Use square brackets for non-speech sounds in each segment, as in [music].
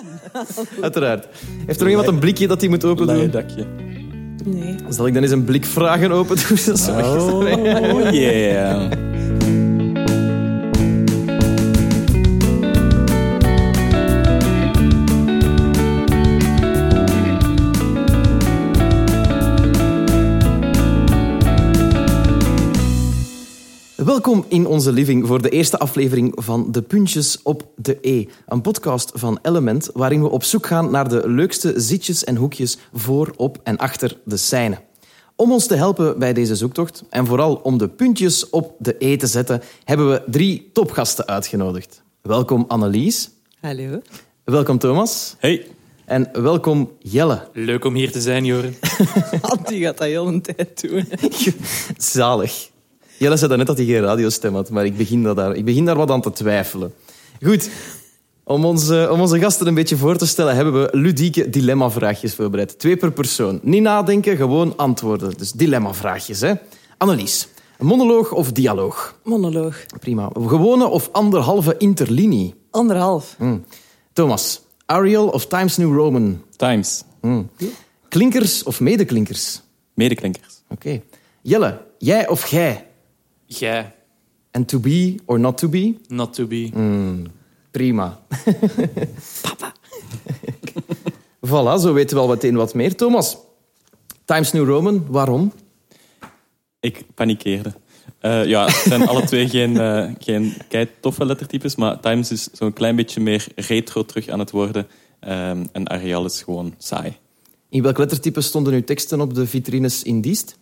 [laughs] Uiteraard. Heeft er nog iemand een blikje dat hij moet open doen? dakje. Nee. Zal ik dan eens een blik vragen open doen? [laughs] Dat is wel echt- Oh yeah. Welkom in onze living voor de eerste aflevering van De Puntjes op de E. Een podcast van Element waarin we op zoek gaan naar de leukste zitjes en hoekjes voor, op en achter de scène. Om ons te helpen bij deze zoektocht en vooral om de puntjes op de E te zetten, hebben we drie topgasten uitgenodigd. Welkom Annelies, Hallo. welkom Thomas Hey. en welkom Jelle. Leuk om hier te zijn, Joren. [laughs] Die gaat dat heel een tijd doen. [laughs] Zalig. Jelle zei net dat hij geen radiostem had, maar ik begin, dat daar, ik begin daar wat aan te twijfelen. Goed, om onze, om onze gasten een beetje voor te stellen, hebben we ludieke dilemma-vraagjes voorbereid. Twee per persoon. Niet nadenken, gewoon antwoorden. Dus dilemma-vraagjes. Hè? Annelies, een monoloog of dialoog? Monoloog. Prima. Gewone of anderhalve interlinie? Anderhalf. Hm. Thomas, Arial of Times New Roman? Times. Hm. Klinkers of medeklinkers? Medeklinkers. Oké. Jelle, jij of jij? Jij, En to be or not to be? not to be. Prima. [laughs] Papa. [laughs] voilà, zo weten we al meteen wat meer. Thomas, Times New Roman, waarom? Ik panikeerde. Eh, ja, het zijn alle twee geen, geen kei toffe lettertypes, maar Times is zo'n klein beetje meer retro terug aan het worden. Ehm, en Arial is gewoon saai. In welk lettertype stonden uw teksten op de vitrines in Diest?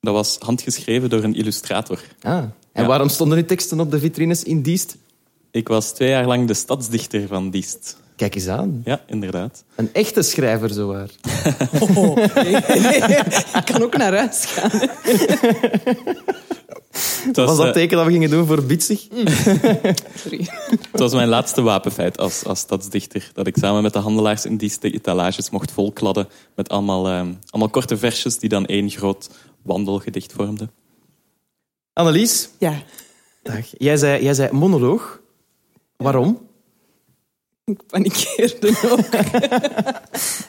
Dat was handgeschreven door een illustrator. Ah. En Ja. waarom stonden uw teksten op de vitrines in Diest? Ik was twee jaar lang de stadsdichter van Diest. Kijk eens aan. Ja, inderdaad. Een echte schrijver, zowaar. [laughs] Oh. [laughs] Ik kan ook naar huis gaan. Het Was was, dat eh, teken dat we gingen doen voor Bitsig? [laughs] Sorry. het was mijn laatste wapenfeit als, als stadsdichter. Dat ik samen met de handelaars in Diest de etalages mocht volkladden met allemaal, ehm, allemaal korte versjes die dan één groot wandelgedicht vormden. Annelies, Ja, dag. Jij, zei, jij zei monoloog. Waarom? ik panikeerde ook. [laughs]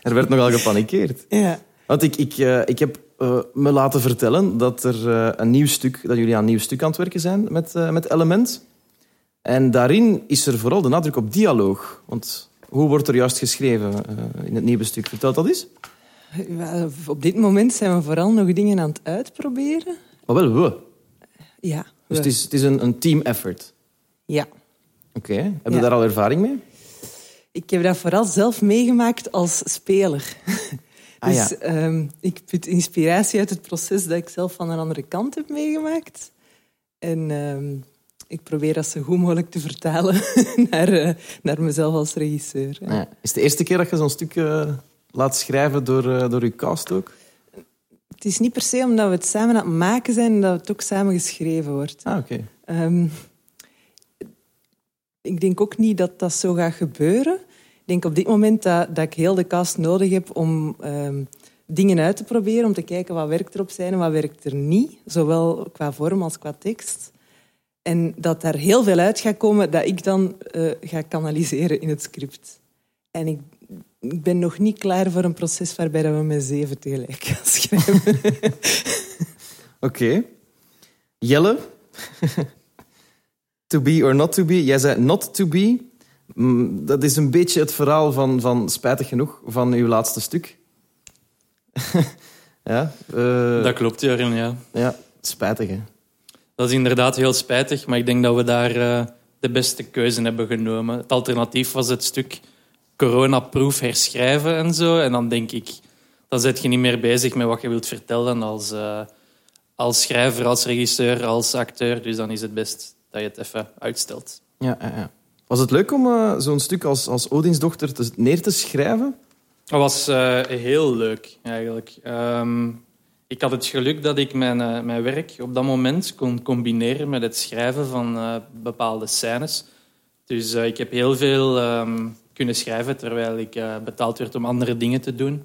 Er werd nogal gepanikeerd. Ja. Want ik, ik, eh, ik heb eh, me laten vertellen dat er eh, een nieuw stuk, dat jullie aan een nieuw stuk aan het werken zijn met, eh, met Element. En daarin is er vooral de nadruk op dialoog. Want hoe wordt er juist geschreven eh, in het nieuwe stuk? Vertel dat eens. Ja, Op dit moment zijn we vooral nog dingen aan het uitproberen. Maar wel we. Ja. Dus het is, het is een, een team effort. Ja. Oké. Heb je Ja. daar al ervaring mee? Ik heb dat vooral zelf meegemaakt als speler. [laughs] Ah, dus ja. ehm, ik put inspiratie uit het proces dat ik zelf van een andere kant heb meegemaakt. En ehm, ik probeer dat zo goed mogelijk te vertalen [laughs] naar, eh, naar mezelf als regisseur. hè. Ja. Is het de eerste keer dat je zo'n stuk eh, laat schrijven door, eh, door je cast ook? Het is niet per se omdat we het samen aan het maken zijn dat het ook samen geschreven wordt. Ah, oké. Ehm, ik denk ook niet dat dat zo gaat gebeuren. Ik denk op dit moment dat, dat ik heel de cast nodig heb om ehm, dingen uit te proberen, om te kijken wat werkt er op zijn en wat werkt er niet, zowel qua vorm als qua tekst. En dat daar heel veel uit gaat komen dat ik dan eh, ga kanaliseren in het script. En ik, ik ben nog niet klaar voor een proces waarbij dat we met zeven tegelijk gaan schrijven. [laughs] Oké. Jelle? [laughs] to be or not to be? Jij zei not to be. Mm, Dat is een beetje het verhaal van, van spijtig genoeg, van uw laatste stuk. [laughs] ja, eh, Dat klopt, Joren, ja. ja, spijtig hè. Dat is inderdaad heel spijtig, maar ik denk dat we daar eh, de beste keuze hebben genomen. Het alternatief was het stuk coronaproof herschrijven en zo. En dan denk ik, dan zit je niet meer bezig met wat je wilt vertellen als, eh, als schrijver, als regisseur, als acteur. Dus dan is het best dat je het even uitstelt. Ja, ja, ja. Was het leuk om eh, zo'n stuk als, als Odinsdochter te, neer te schrijven? Dat was eh, heel leuk, eigenlijk. Ehm, ik had het geluk dat ik mijn, mijn werk op dat moment kon combineren met het schrijven van bepaalde scènes. Dus ik heb heel veel ehm, kunnen schrijven terwijl ik eh, betaald werd om andere dingen te doen.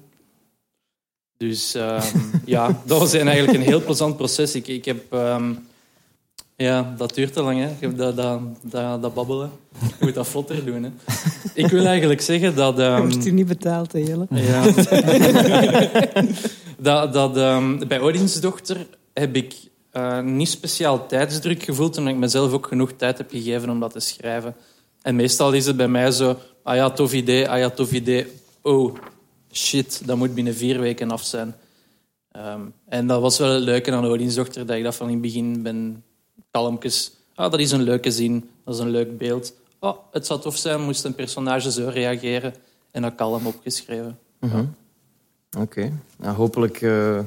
Dus ehm, [laughs] ja, dat was eigenlijk een heel plezant proces. Ik, ik heb ehm, Ja, dat duurt te lang, hè. Je hebt Dat, dat, dat, dat babbelen. Je moet dat vlotter doen, hè. Ik wil eigenlijk zeggen dat... Je ehm, wordt hier niet betaald, hè, Jelle? Ja. [laughs] [laughs] dat, dat, ehm, bij Odinsdochter heb ik eh, niet speciaal tijdsdruk gevoeld, omdat ik mezelf ook genoeg tijd heb gegeven om dat te schrijven. En meestal is het bij mij zo, ah ja, tof idee, ah ja, tof idee. Oh, shit, dat moet binnen vier weken af zijn. Ehm, en dat was wel het leuke aan Odinsdochter, dat ik dat van in het begin ben kalmpjes. Ah, dat is een leuke zin, dat is een leuk beeld. Oh, het zou tof zijn, moest een personage zo reageren. En dat kalm opgeschreven. Oké. Nou, hopelijk eh,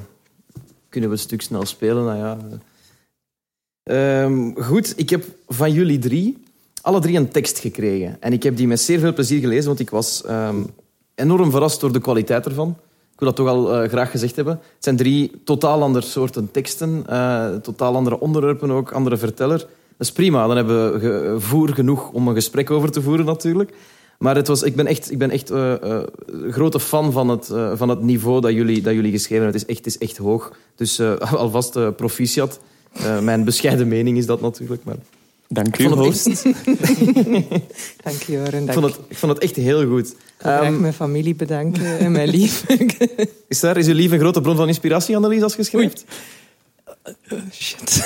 kunnen we het stuk snel spelen. Nou ja. Ehm, goed, ik heb van jullie drie alle drie een tekst gekregen. En ik heb die met zeer veel plezier gelezen, want ik was ehm, enorm verrast door de kwaliteit ervan. Ik wil dat toch al eh, graag gezegd hebben. Het zijn drie totaal andere soorten teksten, eh, totaal andere onderwerpen ook, andere verteller. Dat is prima, dan hebben we voer genoeg om een gesprek over te voeren natuurlijk. Maar het was, ik ben echt, ik ben echt eh, grote fan van het, van het niveau dat jullie, dat jullie geschreven hebben. Het is echt, is echt hoog. Dus [laughs] alvast proficiat. Mijn bescheiden mening is dat natuurlijk. Maar Dank ik u, vond het host. echt, [laughs] Dank je, Joren. ik vond het, ik vond het echt heel goed. Ik wil graag Ehm, mijn familie bedanken en mijn lief. [laughs] is, daar, is uw lief een grote bron van inspiratie, Annelies, als je schrijft? Shit. [laughs]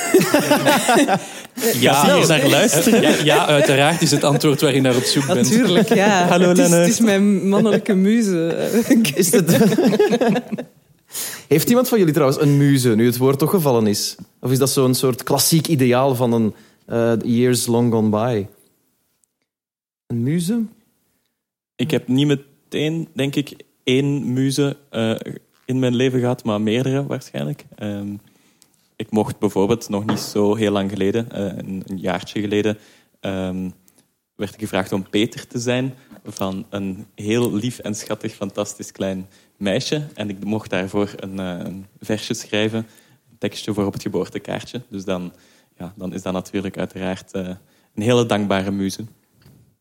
Ja, hier naar luisteren. Ja, ja, uiteraard is het antwoord waar je naar op zoek bent. Natuurlijk, ja. Hallo, het, is, het is mijn mannelijke muze. Is het... Heeft iemand van jullie trouwens een muze, nu het woord toch gevallen is? Of is dat zo'n soort klassiek ideaal van een eh, years long gone by? Een muze? Ik heb niet meteen, denk ik, één muze eh, in mijn leven gehad, maar meerdere waarschijnlijk. Ehm, ik mocht bijvoorbeeld nog niet zo heel lang geleden, eh, een, jaartje geleden, ehm, werd ik gevraagd om Peter te zijn van een heel lief en schattig, fantastisch klein meisje. En ik mocht daarvoor een, een versje schrijven, een tekstje voor op het geboortekaartje. Dus dan, ja, dan is dat natuurlijk uiteraard eh, een hele dankbare muze.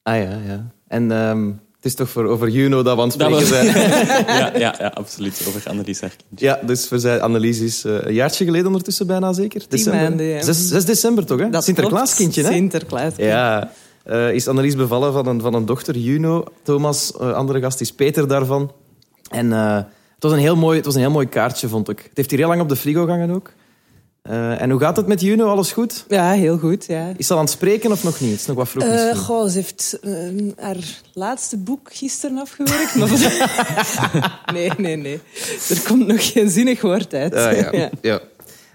Ah ja, ja. En ehm, het is toch voor, over Juno dat we aan het spreken was- zijn. [laughs] ja, ja, ja, absoluut. Over Annelies Herkens. Ja, dus we zijn Annelies is eh, een jaartje geleden ondertussen bijna zeker? December. maanden, ja. 6, 6 december toch, hè? Dat Sinterklaaskindje, hè? klopt. Sinterklaas. Ja. Eh, is Annelies bevallen van een, van een dochter, Juno. Thomas, andere gast, is Peter daarvan. En eh, het, was een heel mooi, het was een heel mooi kaartje, vond ik. Het heeft hier heel lang op de frigo gehangen ook. Eh, en hoe gaat het met Juno? Alles goed? Ja, heel goed. Ja. Is ze al aan het spreken of nog niet? Is nog wat vroeg Eh, goh, ze heeft eh, haar laatste boek gisteren afgewerkt. [laughs] Maar nee, nee, nee. Er komt nog geen zinnig woord uit. Ah, ja. [laughs] ja.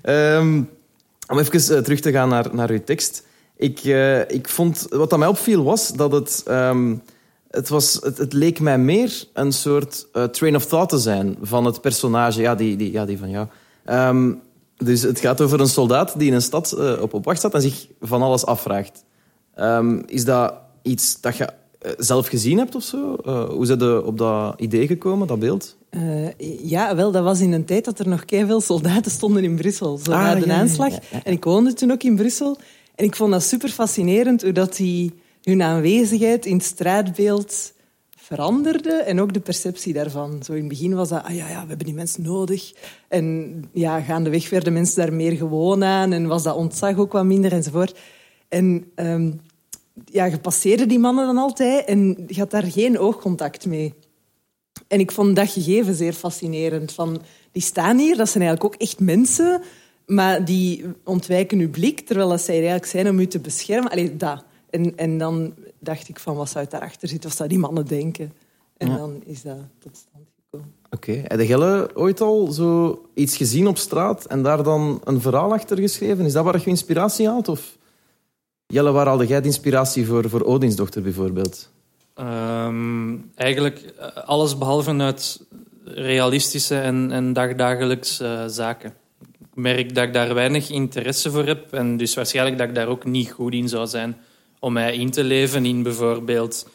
Ehm, om even terug te gaan naar, naar uw tekst. Ik, ik vond, wat aan mij opviel was dat het, ehm, het, was, het, het leek mij meer een soort train of thought te zijn van het personage, ja, die, die, ja, die van jou. Ehm, dus het gaat over een soldaat die in een stad eh, op, op wacht staat en zich van alles afvraagt. Ehm, is dat iets dat je eh, zelf gezien hebt of zo? Eh, hoe zijn je op dat idee gekomen, dat beeld? Ja, wel, dat was in een tijd dat er nog veel soldaten stonden in Brussel. Zo Ah, na de ja, aanslag. ja, ja. En ik woonde toen ook in Brussel. En ik vond dat super fascinerend hoe dat die, hun aanwezigheid in het straatbeeld veranderde. En ook de perceptie daarvan. Zo in het begin was dat, ah ja, ja we hebben die mensen nodig. En ja, gaandeweg werden mensen daar meer gewoon aan. En was dat ontzag ook wat minder enzovoort. En ehm, ja, je passeerde die mannen dan altijd en je had daar geen oogcontact mee. En ik vond dat gegeven zeer fascinerend. Van, die staan hier, dat zijn eigenlijk ook echt mensen, maar die ontwijken uw blik, terwijl dat zij er eigenlijk zijn om u te beschermen. Allee, dat. En, en dan dacht ik van, wat zou daarachter zitten? Wat zou die mannen denken? En Ja. dan is dat tot stand gekomen. Oké. Heb jij ooit al zo iets gezien op straat en daar dan een verhaal achter geschreven? Is dat waar je inspiratie haalt? Of Jelle, waar haalde jij de inspiratie voor, voor Odinsdochter bijvoorbeeld? Ehm, eigenlijk eh, alles behalve uit realistische en, en dagdagelijks eh, zaken. Ik merk dat ik daar weinig interesse voor heb en dus waarschijnlijk dat ik daar ook niet goed in zou zijn om mij in te leven in bijvoorbeeld...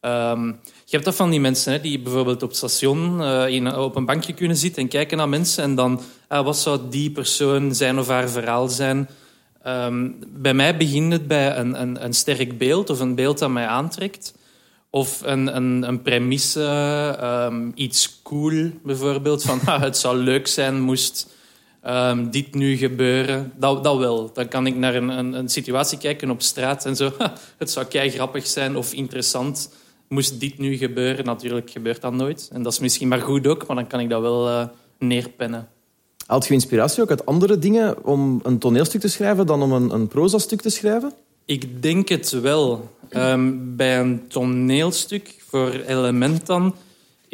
ehm, je hebt dat van die mensen hè, die bijvoorbeeld op het station eh, in, op een bankje kunnen zitten en kijken naar mensen en dan, ah, wat zou die persoon zijn of haar verhaal zijn? Ehm, bij mij begint het bij een, een, een sterk beeld of een beeld dat mij aantrekt. Of een, een, een premisse, ehm, iets cool bijvoorbeeld. Van [laughs] ah, het zou leuk zijn moest Ehm, dit nu gebeuren, dat, dat wel. Dan kan ik naar een, een, een situatie kijken op straat en zo. [laughs] het zou kei grappig zijn of interessant. Moest dit nu gebeuren? Natuurlijk gebeurt dat nooit. En dat is misschien maar goed ook, maar dan kan ik dat wel uh, neerpennen. Haalt je inspiratie ook uit andere dingen om een toneelstuk te schrijven dan om een, een proza-stuk te schrijven? Ik denk het wel. Um, bij een toneelstuk, voor element dan,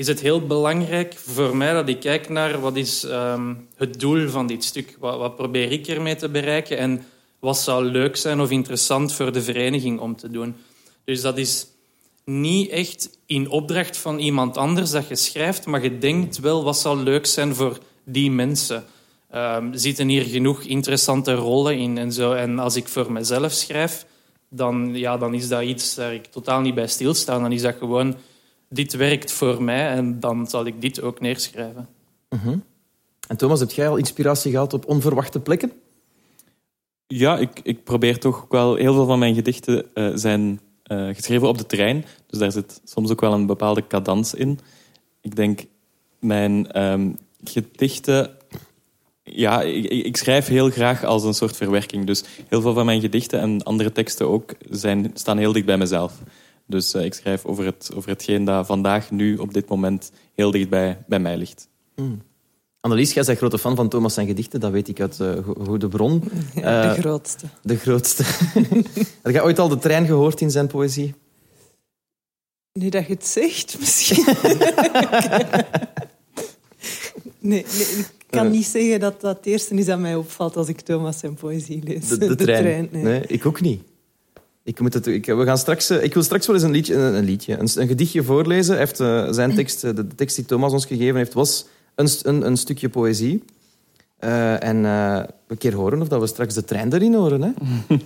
is het heel belangrijk voor mij dat ik kijk naar wat is um, het doel van dit stuk. Wat, wat probeer ik ermee te bereiken en wat zou leuk zijn of interessant voor de vereniging om te doen. Dus dat is niet echt in opdracht van iemand anders dat je schrijft, maar je denkt wel wat zou leuk zijn voor die mensen. Um, zitten hier genoeg interessante rollen in en zo. En als ik voor mezelf schrijf, dan, ja, dan is dat iets waar ik totaal niet bij stilsta. Dan is dat gewoon, dit werkt voor mij en dan zal ik dit ook neerschrijven. Uh -huh. En Thomas, heb jij al inspiratie gehad op onverwachte plekken? Ja, ik, ik probeer toch wel... Heel veel van mijn gedichten uh, zijn uh, geschreven op de trein. Dus daar zit soms ook wel een bepaalde cadans in. Ik denk, mijn um, gedichten ja, ik, ik, schrijf heel graag als een soort verwerking. Dus heel veel van mijn gedichten en andere teksten ook zijn, staan heel dicht bij mezelf. Dus uh, ik schrijf over, het, over hetgeen dat vandaag, nu, op dit moment heel dicht bij, bij mij ligt. Mm. Annelies, jij bent grote fan van Thomas zijn gedichten, dat weet ik uit uh, goede bron. [laughs] De uh, grootste. De grootste. [laughs] Heb je ooit al de trein gehoord in zijn poëzie? Nu dat je het zegt, misschien. [laughs] nee, nee, ik kan niet zeggen dat dat het eerste is dat mij opvalt als ik Thomas zijn poëzie lees. De, de, de trein. trein nee. nee. ik ook niet. Ik, moet het, ik, we gaan straks, ik wil straks wel eens een liedje, een, een, liedje, een, een gedichtje voorlezen. Hij heeft, uh, zijn [clears throat] tekst, de, de, tekst die Thomas ons gegeven heeft, was een, een, een stukje poëzie. Uh, en uh, een keer horen of dat we straks de trein erin horen. Hè? [laughs]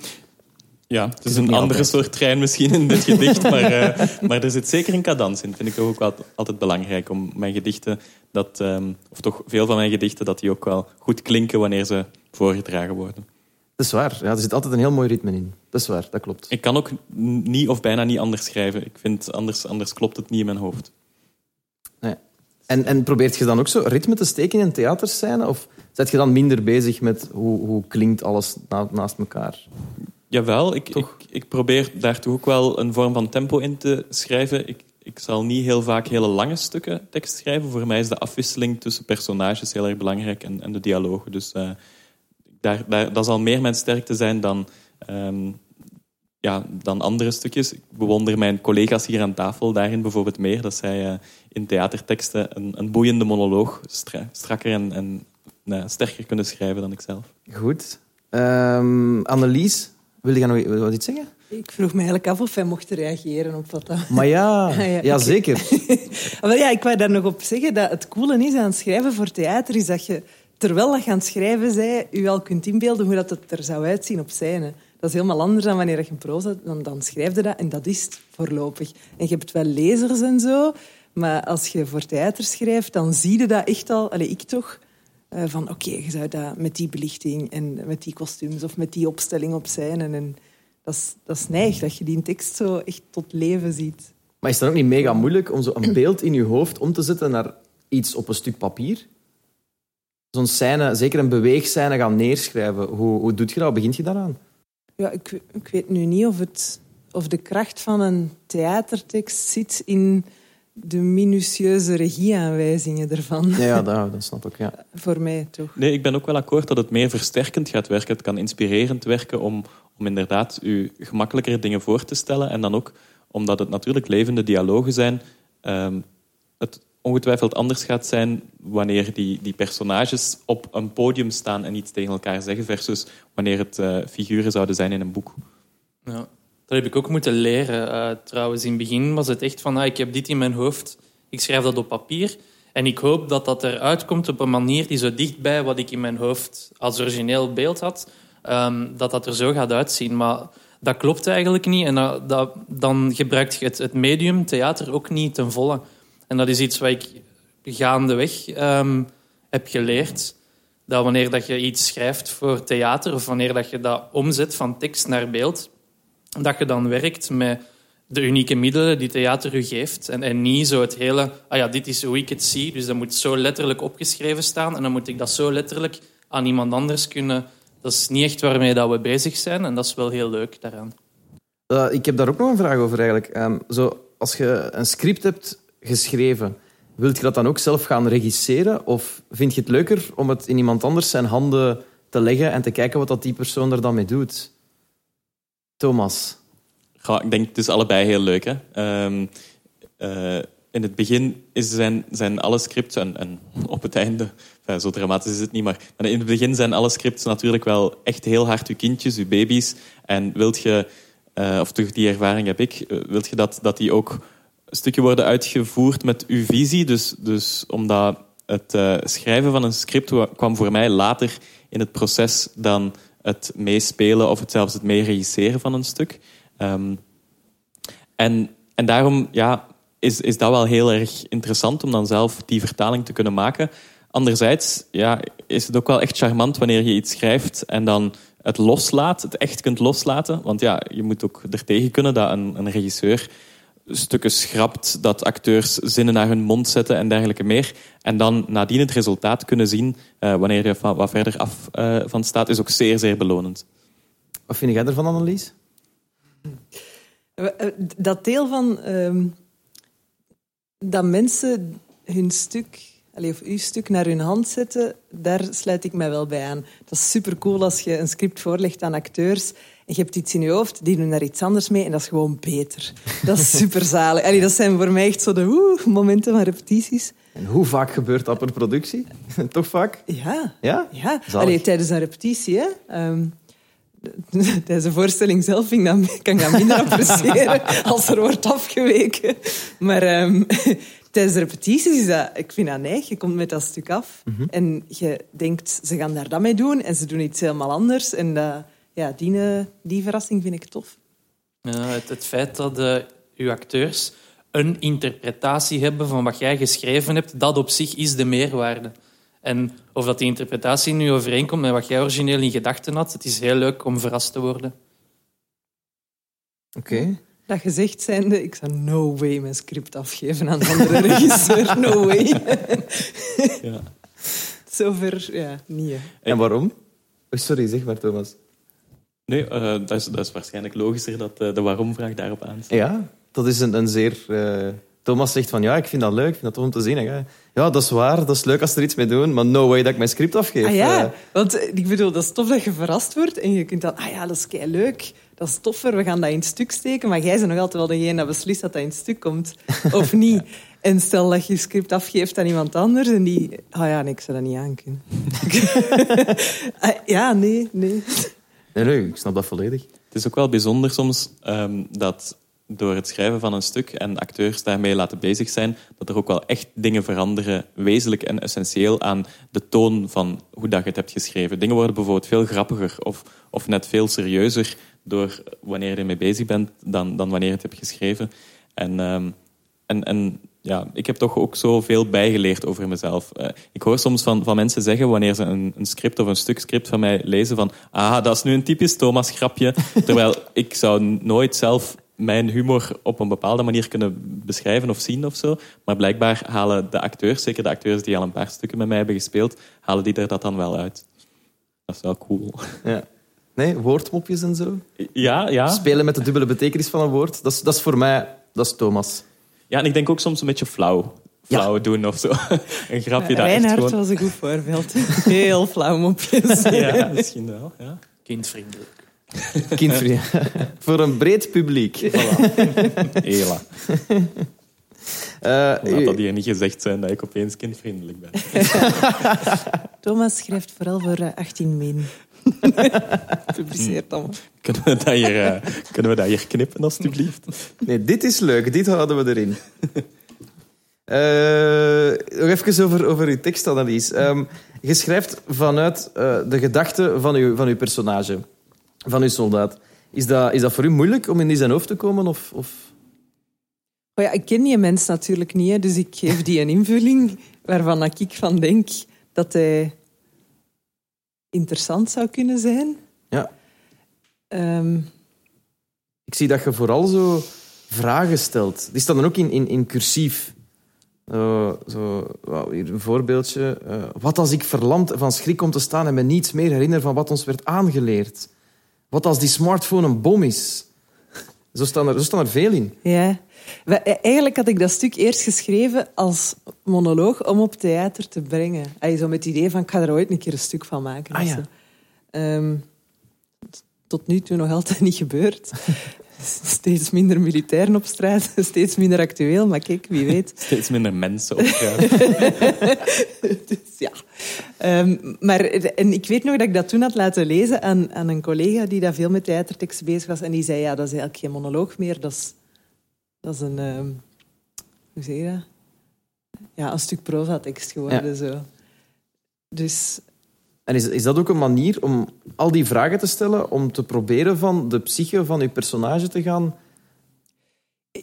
Ja, het is een andere altijd. soort trein misschien in dit gedicht, [laughs] maar, uh, maar er zit zeker een cadans in. vind ik ook wel altijd belangrijk om mijn gedichten, dat, um, of toch veel van mijn gedichten, dat die ook wel goed klinken wanneer ze voorgedragen worden. Dat is waar. Ja, er zit altijd een heel mooi ritme in. Dat is waar, dat klopt. Ik kan ook niet of bijna niet anders schrijven. Ik vind anders, anders klopt het niet in mijn hoofd. Nee. En, en probeert je dan ook zo ritme te steken in theaterscène? Of zet je dan minder bezig met hoe, hoe klinkt alles na, naast elkaar? Jawel, ik, ik, ik probeer daar toch ook wel een vorm van tempo in te schrijven. Ik, ik zal niet heel vaak hele lange stukken tekst schrijven. Voor mij is de afwisseling tussen personages heel erg belangrijk en, en de dialogen. Dus uh, daar, daar, dat zal meer mijn sterkte zijn dan, um, ja, dan andere stukjes. Ik bewonder mijn collega's hier aan tafel daarin bijvoorbeeld meer. Dat zij uh, in theaterteksten een, een boeiende monoloog stra strakker en, en uh, sterker kunnen schrijven dan ikzelf. Goed. Um, Annelies, wil je nog wat iets zeggen? Ik vroeg me eigenlijk af of hij mocht reageren op wat dat... Maar ja, [laughs] ja, ja, ja zeker. [laughs] maar ja, ik wou daar nog op zeggen dat het coole is aan het schrijven voor theater is dat je, terwijl dat je aan het schrijven bent, je al kunt inbeelden hoe dat het er zou uitzien op scène. Dat is helemaal anders dan wanneer je een proza... Dan, dan schrijf je dat en dat is het voorlopig. En je hebt wel lezers en zo, maar als je voor theater schrijft, dan zie je dat echt al... Allez, ik toch... Uh, van oké, je zou dat met die belichting en met die kostuums of met die opstelling op scène... En, dat is, dat is neig, dat je die tekst zo echt tot leven ziet. Maar is dan ook niet mega moeilijk om zo een beeld in je hoofd om te zetten naar iets op een stuk papier? Zo'n scène, zeker een beweegscène gaan neerschrijven. Hoe, hoe doe je dat? Hoe begint je daaraan? Ja, ik, ik weet nu niet of, het, of de kracht van een theatertekst zit in de minutieuze regieaanwijzingen ervan. Ja, ja dat, dat snap ik. Ja. [laughs] Voor mij toch. Nee, ik ben ook wel akkoord dat het meer versterkend gaat werken. Het kan inspirerend werken om, om inderdaad u gemakkelijker dingen voor te stellen. En dan ook omdat het natuurlijk levende dialogen zijn, um, het ongetwijfeld anders gaat zijn wanneer die, die personages op een podium staan en iets tegen elkaar zeggen, versus wanneer het uh, figuren zouden zijn in een boek. Ja. Dat heb ik ook moeten leren. Uh, trouwens, in het begin was het echt van, ah, ik heb dit in mijn hoofd, ik schrijf dat op papier en ik hoop dat dat eruit komt op een manier die zo dichtbij wat ik in mijn hoofd als origineel beeld had, um, dat dat er zo gaat uitzien. Maar dat klopt eigenlijk niet en dat, dat, dan gebruikt je het, het, medium theater ook niet ten volle. En dat is iets wat ik gaandeweg um, heb geleerd. Dat wanneer dat je iets schrijft voor theater of wanneer dat je dat omzet van tekst naar beeld, dat je dan werkt met de unieke middelen die theater u geeft. En, en niet zo het hele, ah ja, dit is hoe ik het zie, dus dat moet zo letterlijk opgeschreven staan en dan moet ik dat zo letterlijk aan iemand anders kunnen. Dat is niet echt waarmee dat we bezig zijn en dat is wel heel leuk daaraan. Uh, ik heb daar ook nog een vraag over eigenlijk. Um, zo, als je een script hebt geschreven, wilt je dat dan ook zelf gaan regisseren? Of vind je het leuker om het in iemand anders zijn handen te leggen en te kijken wat dat die persoon er dan mee doet? Thomas? Ik denk het is allebei heel leuk. Hè? Um, uh, in het begin is zijn, zijn alle scripts, en, en op het einde, zo dramatisch is het niet, maar, maar, in het begin zijn alle scripts natuurlijk wel echt heel hard uw kindjes, uw baby's. En wilt je, uh, of toch die ervaring heb ik, uh, wilt je dat, dat die ook stukje worden uitgevoerd met uw visie. Dus, dus omdat het uh, schrijven van een script kwam voor mij later in het proces dan het meespelen of het zelfs het meeregisseren van een stuk. Um, en, en daarom, ja, is, is dat wel heel erg interessant om dan zelf die vertaling te kunnen maken. Anderzijds ja, is het ook wel echt charmant wanneer je iets schrijft en dan het loslaat, het echt kunt loslaten. Want ja, je moet ook ertegen kunnen dat een, een regisseur stukken schrapt, dat acteurs zinnen naar hun mond zetten en dergelijke meer. En dan nadien het resultaat kunnen zien, uh, wanneer je wat verder af uh, van staat, is ook zeer, zeer belonend. Wat vind jij ervan, Annelies? Dat deel van... Uh dat mensen hun stuk, of uw stuk naar hun hand zetten, daar sluit ik mij wel bij aan. Dat is super cool als je een script voorlegt aan acteurs je hebt iets in je hoofd, die doen daar iets anders mee en dat is gewoon beter. Dat is super zalig. Allee, dat zijn voor mij echt zo de woe, momenten van repetities. En hoe vaak gebeurt dat per productie? [laughs] Toch vaak? Ja. Ja? ja. Allee, tijdens een repetitie, hè. Um, [laughs] tijdens de voorstelling zelf vind ik dat, kan ik dat minder [laughs] appreciëren als er wordt afgeweken. Maar um, tijdens de repetities is dat, ik vind dat neig. Je komt met dat stuk af mm -hmm. en je denkt, ze gaan daar dat mee doen en ze doen iets helemaal anders. En dat, ja, die, die verrassing vind ik tof. Ja, het, het feit dat uh, uw acteurs een interpretatie hebben van wat jij geschreven hebt, dat op zich is de meerwaarde. En of dat die interpretatie nu overeenkomt met wat jij origineel in gedachten had, het is heel leuk om verrast te worden. Oké. Okay. Dat gezegd zijnde, ik zou no way mijn script afgeven aan een andere [laughs] regisseur. No way. ja. Zover, ja, niet. Hè. En waarom? Oh, sorry, zeg maar, Thomas. Nee, uh, dat, is, dat is waarschijnlijk logischer dat uh, de waarom-vraag daarop aanstaat. Ja, dat is een, een zeer... Uh, Thomas zegt van, ja, ik vind dat leuk, ik vind dat tof om te zien. Ja, ja, dat is waar, dat is leuk als er iets mee doen, maar no way dat ik mijn script afgeef. Ah ja, want ik bedoel, dat is tof dat je verrast wordt en je kunt dan, ah ja, dat is kei leuk, dat is toffer, we gaan dat in het stuk steken, maar jij bent nog altijd wel degene dat beslist dat dat in het stuk komt, [laughs] of niet. En stel dat je je script afgeeft aan iemand anders en die, ah ja, nee, ik zou dat niet aankunnen. [laughs] [laughs] ja, nee, nee. Nee, nee, ik snap dat volledig. Het is ook wel bijzonder soms um, dat door het schrijven van een stuk en acteurs daarmee laten bezig zijn, dat er ook wel echt dingen veranderen, wezenlijk en essentieel aan de toon van hoe dat je het hebt geschreven. Dingen worden bijvoorbeeld veel grappiger of, of net veel serieuzer door wanneer je ermee bezig bent dan, dan wanneer je het hebt geschreven. En, en ja, ik heb toch ook zoveel bijgeleerd over mezelf. Uh, ik hoor soms van, van mensen zeggen, wanneer ze een, een, script of een stuk script van mij lezen, van ah, dat is nu een typisch Thomas-grapje. [laughs] Terwijl ik zou nooit zelf mijn humor op een bepaalde manier kunnen beschrijven of zien of zo. Maar blijkbaar halen de acteurs, zeker de acteurs die al een paar stukken met mij hebben gespeeld, halen die er dat dan wel uit. Dat is wel cool. Ja. Nee, woordmopjes en zo? Ja, ja. Spelen met de dubbele betekenis van een woord. Dat is, dat is voor mij, dat is Thomas. Ja, en ik denk ook soms een beetje flauw. Flauw ja. doen of zo. [laughs] een grapje daar. Reinhard gewoon... was een goed voorbeeld. [laughs] Heel flauw mopjes. [laughs] ja, misschien wel. Ja. Kindvriendelijk. Kindvriendelijk. Voor een breed publiek. Voilà. Hela. Uh, Laat dat hier niet gezegd zijn dat ik opeens kindvriendelijk ben. Thomas schrijft vooral voor 18 min. [laughs] Publiceert dan. [laughs] Kunnen we, dat hier, uh, kunnen we dat hier knippen, alstublieft? Nee, dit is leuk. Dit houden we erin. Uh, [laughs] nog even over, over uw tekstanalyse. Um, je schrijft vanuit uh, de gedachten van uw, van uw personage van uw soldaat. Is dat, is dat voor u moeilijk om in die zijn hoofd te komen? Of, of... Oh ja, ik ken die mens natuurlijk niet, dus ik geef die een invulling waarvan ik van denk dat hij interessant zou kunnen zijn. Ja. Um... Ik zie dat je vooral zo vragen stelt. Die staan dan ook in, in, in cursief. Uh, zo, hier een voorbeeldje. Uh, wat als ik verlamd van schrik kom te staan en me niets meer herinner van wat ons werd aangeleerd? Wat als die smartphone een bom is? Zo staan er, zo staan er veel in. Ja. Eigenlijk had ik dat stuk eerst geschreven als monoloog om op theater te brengen. Allee, zo met het idee van, ik ga er ooit een keer een stuk van maken. Ah, ja. um, tot nu toe nog altijd niet gebeurd. [laughs] Steeds minder militairen op straat, [laughs] steeds minder actueel, maar kijk, wie weet. [laughs] Steeds minder mensen op straat. dus, ja. Um, maar en ik weet nog dat ik dat toen had laten lezen aan, aan een collega die daar veel met theaterteksten bezig was. En die zei, ja, dat is eigenlijk geen monoloog meer, dat is, dat is een... Um, hoe zeg je dat? Ja, een stuk proza-tekst geworden. Ja. Zo. Dus en is, is dat ook een manier om al die vragen te stellen, om te proberen van de psyche van je personage te gaan?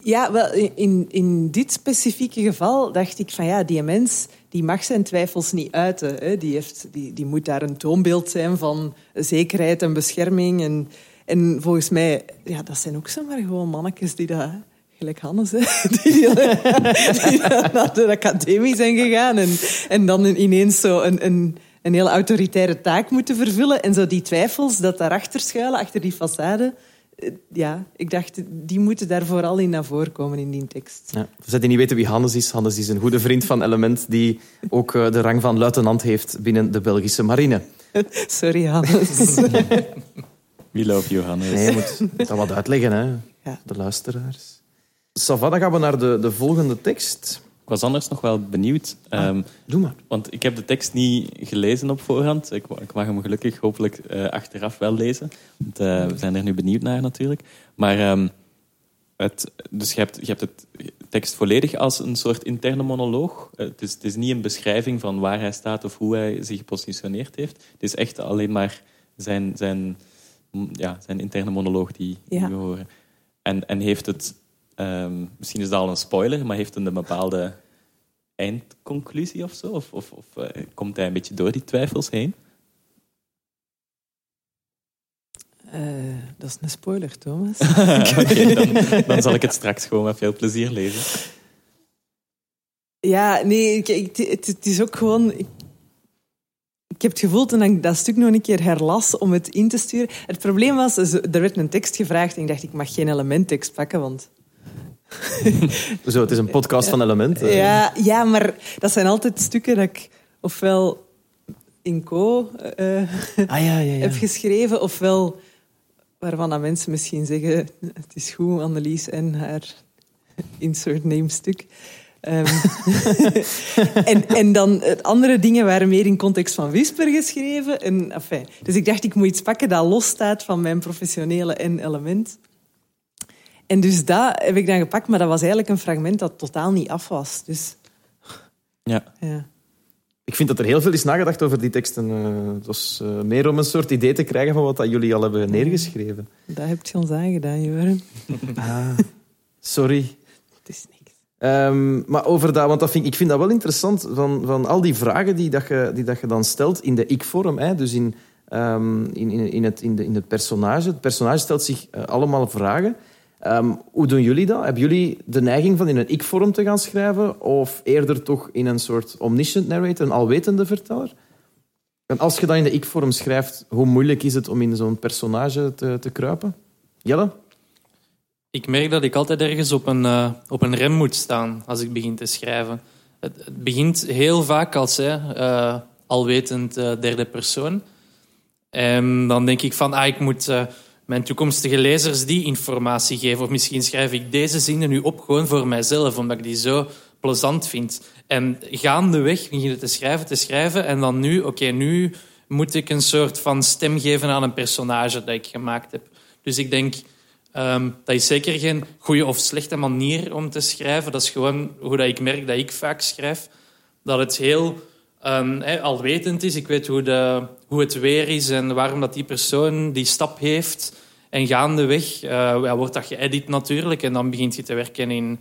Ja, wel, in, in dit specifieke geval dacht ik van ja, die mens die mag zijn twijfels niet uiten. Hè. Die, heeft, die, die moet daar een toonbeeld zijn van zekerheid en bescherming. En, en volgens mij, ja, dat zijn ook zomaar gewoon mannetjes die dat gelijk Hannes, hè, [laughs] die, [laughs] naar de academie zijn gegaan en, en dan ineens zo een, een, een hele autoritaire taak moeten vervullen. En zo die twijfels dat daarachter schuilen, achter die façade, eh, ja, ik dacht, die moeten daar vooral in naar voren komen in die tekst. Ja. Voor zij die niet weten wie Hannes is, Hannes is een goede vriend van Element die ook eh, de rang van luitenant heeft binnen de Belgische marine. [laughs] Sorry, Hannes. We love you, Hannes. Nee, je moet dat wat uitleggen, hè. Ja. de luisteraars. Sava, dan gaan we naar de, de volgende tekst. Ik was anders nog wel benieuwd. Ah, um, doe maar. Want ik heb de tekst niet gelezen op voorhand. Ik, ik mag hem gelukkig hopelijk uh, achteraf wel lezen. Want, uh, we zijn er nu benieuwd naar natuurlijk. Maar um, het, dus je hebt, je hebt het tekst volledig als een soort interne monoloog. Uh, het, is, het is niet een beschrijving van waar hij staat of hoe hij zich gepositioneerd heeft. Het is echt alleen maar zijn, zijn, ja, zijn interne monoloog die, die we horen. En, en heeft het Um, misschien is dat al een spoiler, maar heeft een, een bepaalde eindconclusie of zo? Of, of, of uh, komt hij een beetje door die twijfels heen? Uh, dat is een spoiler, Thomas. [laughs] okay, dan, dan, zal ik het straks gewoon met veel plezier lezen. Ja, nee, ik, ik, het, het, is ook gewoon... Ik, ik heb het gevoel toen ik dat stuk nog een keer herlas om het in te sturen. Het probleem was, er werd een tekst gevraagd en ik dacht, ik mag geen elementtekst pakken, want [laughs] Zo, het is een podcast van elementen. Ja, ja, maar dat zijn altijd stukken dat ik ofwel in co uh, ah, ja, ja, ja. heb geschreven, ofwel waarvan dat mensen misschien zeggen het is goed, Annelies en haar insert name stuk. Um, [laughs] en, en dan andere dingen waren meer in context van Whisper geschreven. En, enfin, dus ik dacht, ik moet iets pakken dat losstaat van mijn professionele en element. En dus dat heb ik dan gepakt, maar dat was eigenlijk een fragment dat totaal niet af was. Dus... Ja. ja. Ik vind dat er heel veel is nagedacht over die teksten. Uh, het was uh, meer om een soort idee te krijgen van wat dat jullie al hebben neergeschreven. Dat heb je ons aangedaan, Joram. [laughs] ah, sorry. Het is niks. Um, maar over dat, want dat vind, ik vind dat wel interessant, van, van al die vragen die, dat je, die dat je dan stelt in de ik-vorm, dus in, um, in, in, in, het, in, de, in het personage. Het personage stelt zich uh, allemaal vragen. Um, hoe doen jullie dat? Hebben jullie de neiging van in een ik-vorm te gaan schrijven of eerder toch in een soort omniscient narrator, een alwetende verteller? En als je dan in de ik-vorm schrijft, hoe moeilijk is het om in zo'n personage te, te kruipen? Jelle? Ik merk dat ik altijd ergens op een, uh, op een rem moet staan als ik begin te schrijven. Het, het begint heel vaak als uh, alwetend uh, derde persoon. En dan denk ik van, ah, ik moet mijn toekomstige lezers die informatie geven. Of misschien schrijf ik deze zinnen nu op gewoon voor mijzelf, omdat ik die zo plezant vind. En gaandeweg begin je te schrijven, te schrijven. En dan nu, oké, nu moet ik een soort van stem geven aan een personage dat ik gemaakt heb. Dus ik denk, um, dat is zeker geen goede of slechte manier om te schrijven. Dat is gewoon hoe dat ik merk dat ik vaak schrijf. Dat het heel um, alwetend is. Ik weet hoe, de, hoe het weer is en waarom dat die persoon die stap heeft. En gaandeweg uh, ja, wordt dat geëdit natuurlijk. En dan begint je te werken in,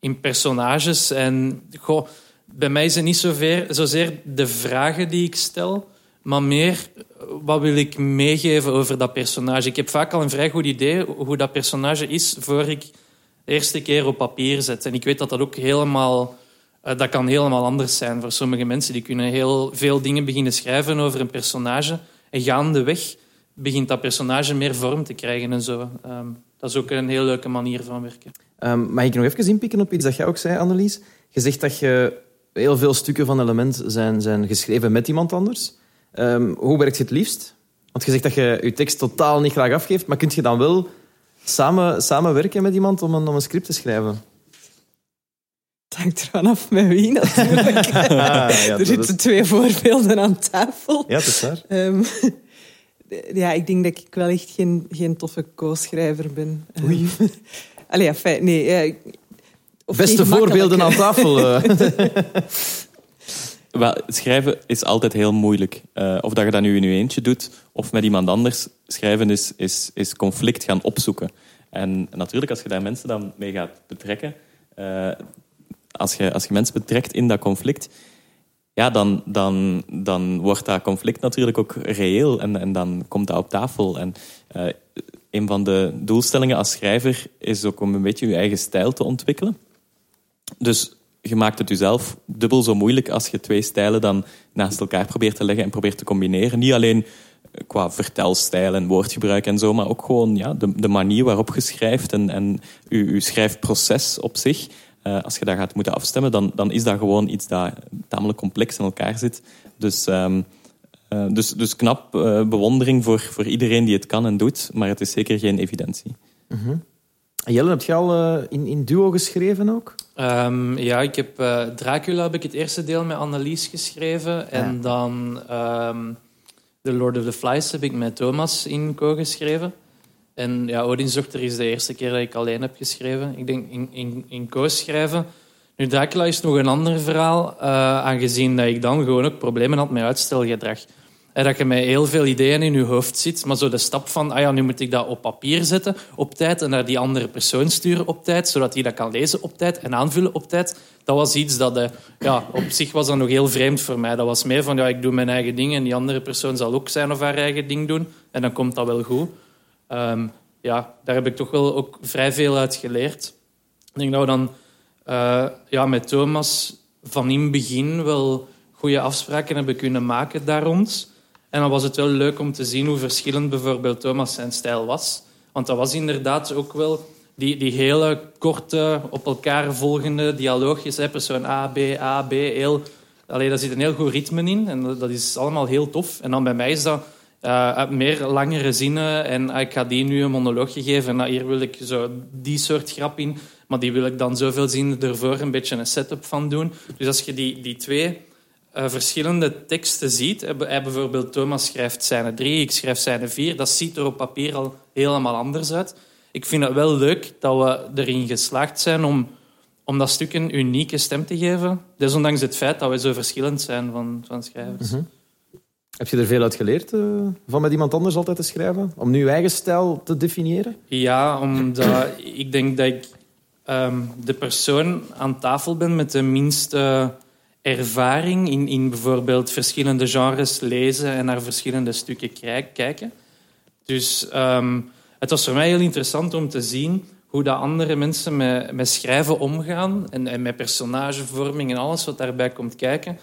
in personages. En goh, bij mij is het niet zozeer, zozeer de vragen die ik stel, maar meer wat wil ik meegeven over dat personage. Ik heb vaak al een vrij goed idee hoe dat personage is voor ik de eerste keer op papier zet. En ik weet dat dat ook helemaal Eh, dat kan helemaal anders zijn voor sommige mensen. Die kunnen heel veel dingen beginnen schrijven over een personage. En gaandeweg begint dat personage meer vorm te krijgen en zo. Ehm, dat is ook een heel leuke manier van werken. Um, mag ik nog even inpikken op iets dat jij ook zei, Annelies? Je zegt dat je heel veel stukken van Element zijn, zijn geschreven met iemand anders. Um, hoe werkt je het liefst? Want je zegt dat je je tekst totaal niet graag afgeeft, maar kun je dan wel samen, samenwerken met iemand om een, om een script te schrijven? Het hangt ervan af met wie natuurlijk. ah, [laughs] ja, [laughs] er zitten is... twee voorbeelden aan tafel. Ja, dat is waar. Um, ja, ik denk dat ik wel echt geen, geen toffe co-schrijver ben. Oei. [laughs] Allee, enfin, nee. Of Beste voorbeelden aan tafel. [laughs] Wel, schrijven is altijd heel moeilijk. Uh, of dat je dat nu in je eentje doet, of met iemand anders. Schrijven is, is, is conflict gaan opzoeken. En natuurlijk, als je daar mensen dan mee gaat betrekken... Uh, als, je, als je mensen betrekt in dat conflict... Ja, dan, dan, dan wordt dat conflict natuurlijk ook reëel. En, en dan komt dat op tafel. En uh, een van de doelstellingen als schrijver is ook om een beetje je eigen stijl te ontwikkelen. Dus je maakt het jezelf dubbel zo moeilijk als je twee stijlen dan naast elkaar probeert te leggen en probeert te combineren. Niet alleen qua vertelstijl en woordgebruik en zo, maar ook gewoon ja, de, de manier waarop je schrijft en, en je schrijfproces op zich. Uh, als je dat gaat moeten afstemmen, dan, dan is dat gewoon iets dat tamelijk complex in elkaar zit. Dus, um, uh, dus, dus knap, uh, bewondering voor, voor iedereen die het kan en doet, maar het is zeker geen evidentie. Mm -hmm. Jelle, heb je al in, in duo geschreven ook? Um, ja, ik heb Dracula heb ik het eerste deel met Annelies geschreven. En dan um, The Lord of the Flies heb ik met Thomas in co-geschreven. En ja, Odinsdochter is de eerste keer dat ik alleen heb geschreven. Ik denk in, in, in co-schrijven. Nu, Dracula is nog een ander verhaal, uh, aangezien dat ik dan gewoon ook problemen had met uitstelgedrag. En dat je met heel veel ideeën in je hoofd zit, maar zo de stap van, ah ja, nu moet ik dat op papier zetten op tijd en naar die andere persoon sturen op tijd, zodat hij dat kan lezen op tijd en aanvullen op tijd. Dat was iets dat, uh, ja, op zich was dat nog heel vreemd voor mij. Dat was meer van, ja, ik doe mijn eigen ding en die andere persoon zal ook zijn of haar eigen ding doen. En dan komt dat wel goed. Um, ja, daar heb ik toch wel ook vrij veel uit geleerd. Ik denk dat we dan uh, ja, met Thomas van in het begin wel goede afspraken hebben kunnen maken daar rond. En dan was het wel leuk om te zien hoe verschillend bijvoorbeeld Thomas zijn stijl was. Want dat was inderdaad ook wel die, die hele korte, op elkaar volgende dialoogjes. Persoon A, B, A, B, heel... Daar zit een heel goed ritme in en dat is allemaal heel tof. En dan bij mij is dat uh, meer langere zinnen en uh, ik ga die nu een monoloogje geven en hier wil ik zo die soort grap in, maar die wil ik dan zoveel zinnen ervoor een beetje een setup van doen. Dus als je die, die twee uh, verschillende teksten ziet, hij bijvoorbeeld Thomas schrijft scène 3, ik schrijf scène 4, dat ziet er op papier al helemaal anders uit. Ik vind het wel leuk dat we erin geslaagd zijn om, om dat stuk een unieke stem te geven, desondanks het feit dat we zo verschillend zijn van, van schrijvers. -hmm. Heb je er veel uit geleerd uh, van met iemand anders altijd te schrijven? Om nu je eigen stijl te definiëren? Ja, omdat ik denk dat ik um, de persoon aan tafel ben met de minste ervaring in, in bijvoorbeeld verschillende genres lezen en naar verschillende stukken kijken. Dus um, het was voor mij heel interessant om te zien hoe dat andere mensen met, met schrijven omgaan en, en met personagevorming en alles wat daarbij komt kijken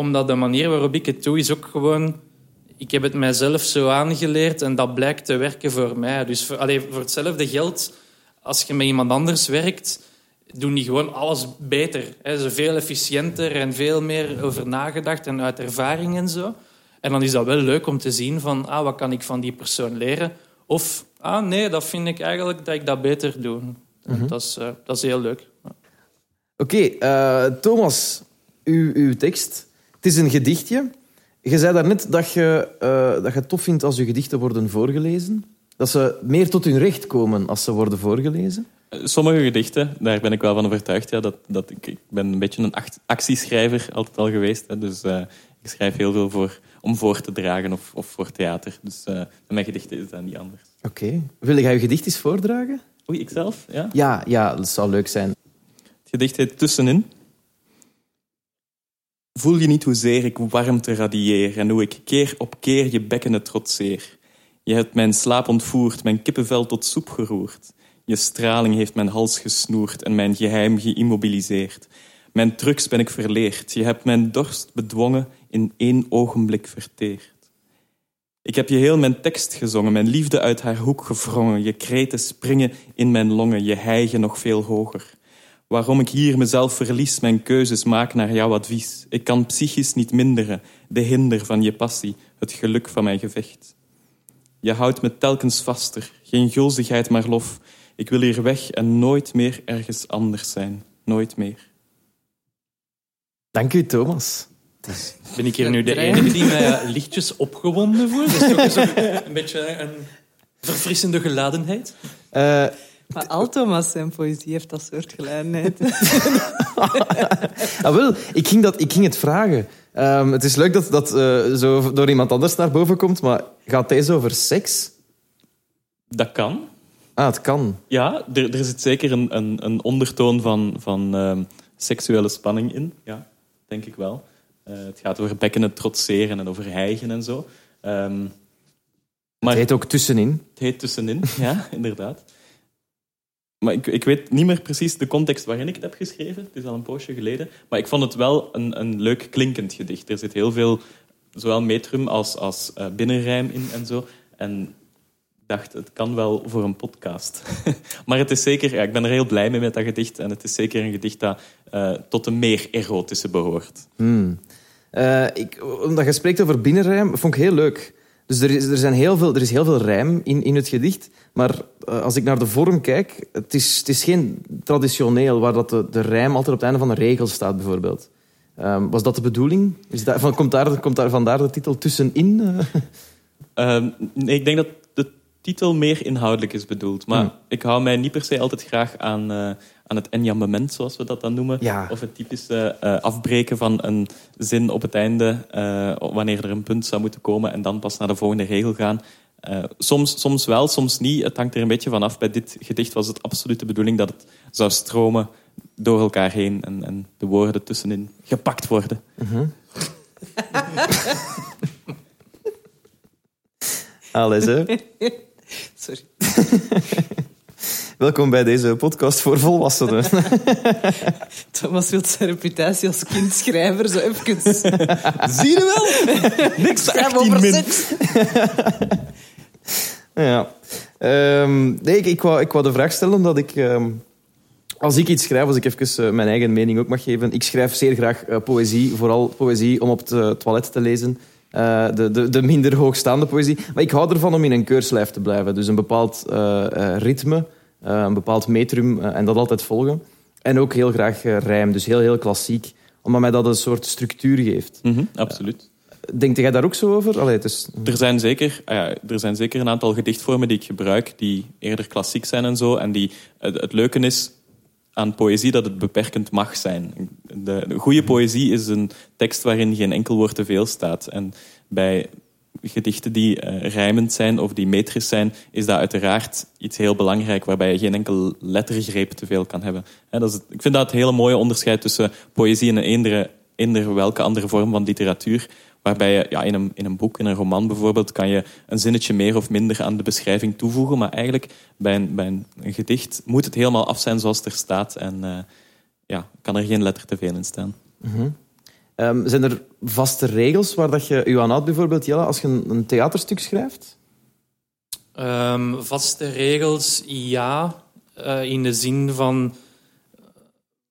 omdat de manier waarop ik het doe is ook gewoon... Ik heb het mijzelf zo aangeleerd en dat blijkt te werken voor mij. Dus voor, allez, voor hetzelfde geld, als je met iemand anders werkt, doen die gewoon alles beter. Hè. Ze veel efficiënter en veel meer over nagedacht en uit ervaring en zo. En dan is dat wel leuk om te zien van, ah, wat kan ik van die persoon leren? Of, ah, nee, dat vind ik eigenlijk dat ik dat beter doe. Mm dat, is, uh, dat is heel leuk. Ja. Oké, okay, uh, Thomas, uw, uw tekst het is een gedichtje. Je zei daarnet dat je, uh, dat je het tof vindt als je gedichten worden voorgelezen. Dat ze meer tot hun recht komen als ze worden voorgelezen. Sommige gedichten, daar ben ik wel van overtuigd. Ja, dat, dat ik, ik ben een beetje een actieschrijver altijd al geweest. Hè, dus uh, ik schrijf heel veel voor, om voor te dragen of, of voor theater. Dus uh, mijn gedichten is dat niet anders. Oké. Okay. Wil jij je gedicht eens voordragen? Oei, ikzelf? Ja? ja, ja, dat zou leuk zijn. Het gedicht heet Tussenin. Voel je niet hoezeer ik warmte radieer en hoe ik keer op keer je bekkenen trotseer? Je hebt mijn slaap ontvoerd, mijn kippenvel tot soep geroerd. Je straling heeft mijn hals gesnoerd en mijn geheim geïmmobiliseerd. Mijn drugs ben ik verleerd. Je hebt mijn dorst bedwongen, in één ogenblik verteerd. Ik heb je heel mijn tekst gezongen, mijn liefde uit haar hoek gevrongen. Je kreten springen in mijn longen, je hijgen nog veel hoger. Waarom ik hier mezelf verlies, mijn keuzes maak naar jouw advies. Ik kan psychisch niet minderen, de hinder van je passie, het geluk van mijn gevecht. Je houdt me telkens vaster, geen gulzigheid maar lof. Ik wil hier weg en nooit meer ergens anders zijn. Nooit meer. Dank u, Thomas. Ben ik hier nu de enige die mij lichtjes opgewonden voelt? Dat is toch zo een beetje een verfrissende geladenheid? Uh, maar al Thomas zijn poëzie heeft dat soort geladenheid. [laughs] ah, wel, ik ging, dat, ik ging het vragen. Um, het is leuk dat dat uh, zo door iemand anders naar boven komt, maar gaat deze over seks? Dat kan. Ah, het kan. Ja, er, er zit zeker een, een, een ondertoon van, van um, seksuele spanning in. Ja, denk ik wel. Uh, het gaat over bekkenen trotseren en over hijgen en zo. Um, maar het heet ook tussenin. Het heet tussenin, [laughs] ja, inderdaad. Maar ik, ik weet niet meer precies de context waarin ik het heb geschreven. Het is al een poosje geleden. Maar ik vond het wel een, een leuk klinkend gedicht. Er zit heel veel, zowel metrum als, als uh, binnenrijm in en zo. En ik dacht, het kan wel voor een podcast. [laughs] maar het is zeker, ja, ik ben er heel blij mee met dat gedicht. En het is zeker een gedicht dat uh, tot de meer erotische behoort. Hmm. Uh, ik, omdat je spreekt over binnenrijm, vond ik heel leuk. Dus er is, er, zijn heel veel, er is heel veel rijm in, in het gedicht. Maar uh, als ik naar de vorm kijk, het is, het is geen traditioneel waar dat de, de rijm altijd op het einde van een regel staat, bijvoorbeeld. Um, was dat de bedoeling? Is dat, van, komt, daar, komt daar vandaar de titel tussenin? Uh, [laughs] nee, ik denk dat de titel meer inhoudelijk is bedoeld. Maar hmm. ik hou mij niet per se altijd graag aan, uh, aan het enjambement, zoals we dat dan noemen. Ja. Of het typische uh, afbreken van een zin op het einde, uh, wanneer er een punt zou moeten komen en dan pas naar de volgende regel gaan. Uh, soms, soms wel, soms niet. Het hangt er een beetje van af. Bij dit gedicht was het absoluut de bedoeling dat het zou stromen door elkaar heen en, en de woorden tussenin gepakt worden. -hmm. Alles, [laughs] hè? Sorry. [laughs] Welkom bij deze podcast voor volwassenen. [laughs] Thomas wil zijn reputatie als kindschrijver zo even... [laughs] Zie je wel? Niks Schrijf over seks. [laughs] ja. Um, nee, ik, ik, wou, ik wou de vraag stellen dat ik... Um, als ik iets schrijf, als ik even uh, mijn eigen mening ook mag geven... Ik schrijf zeer graag uh, poëzie, vooral poëzie om op het uh, toilet te lezen. De, de, de, minder hoogstaande poëzie. Maar ik hou ervan om in een keurslijf te blijven. Dus een bepaald ritme, een bepaald metrum en dat altijd volgen. En ook heel graag rijm, dus heel, heel klassiek. Omdat mij dat een soort structuur geeft. Mm -hmm, absoluut. Denkt jij daar ook zo over? Allee, er, zijn zeker, ah ja, er zijn zeker een aantal gedichtvormen die ik gebruik, die eerder klassiek zijn en zo. En die, het, het leuke is, aan poëzie dat het beperkend mag zijn. De, de goede poëzie is een tekst waarin geen enkel woord te veel staat. En bij gedichten die uh, rijmend zijn of die metrisch zijn, is dat uiteraard iets heel belangrijk, waarbij je geen enkel lettergreep te veel kan hebben. He, dat is ik vind dat het hele mooie onderscheid tussen poëzie en een eender, welke andere vorm van literatuur. Waarbij je ja, in, een, in een boek, in een roman bijvoorbeeld, kan je een zinnetje meer of minder aan de beschrijving toevoegen. Maar eigenlijk bij een, bij een, gedicht moet het helemaal af zijn zoals het er staat. En uh, ja, kan er geen letter te veel in staan. -hmm. Um, zijn er vaste regels waar dat je je aan houdt, bijvoorbeeld, Jelle, als je een, een theaterstuk schrijft? Um, vaste regels, ja. Uh, in de zin van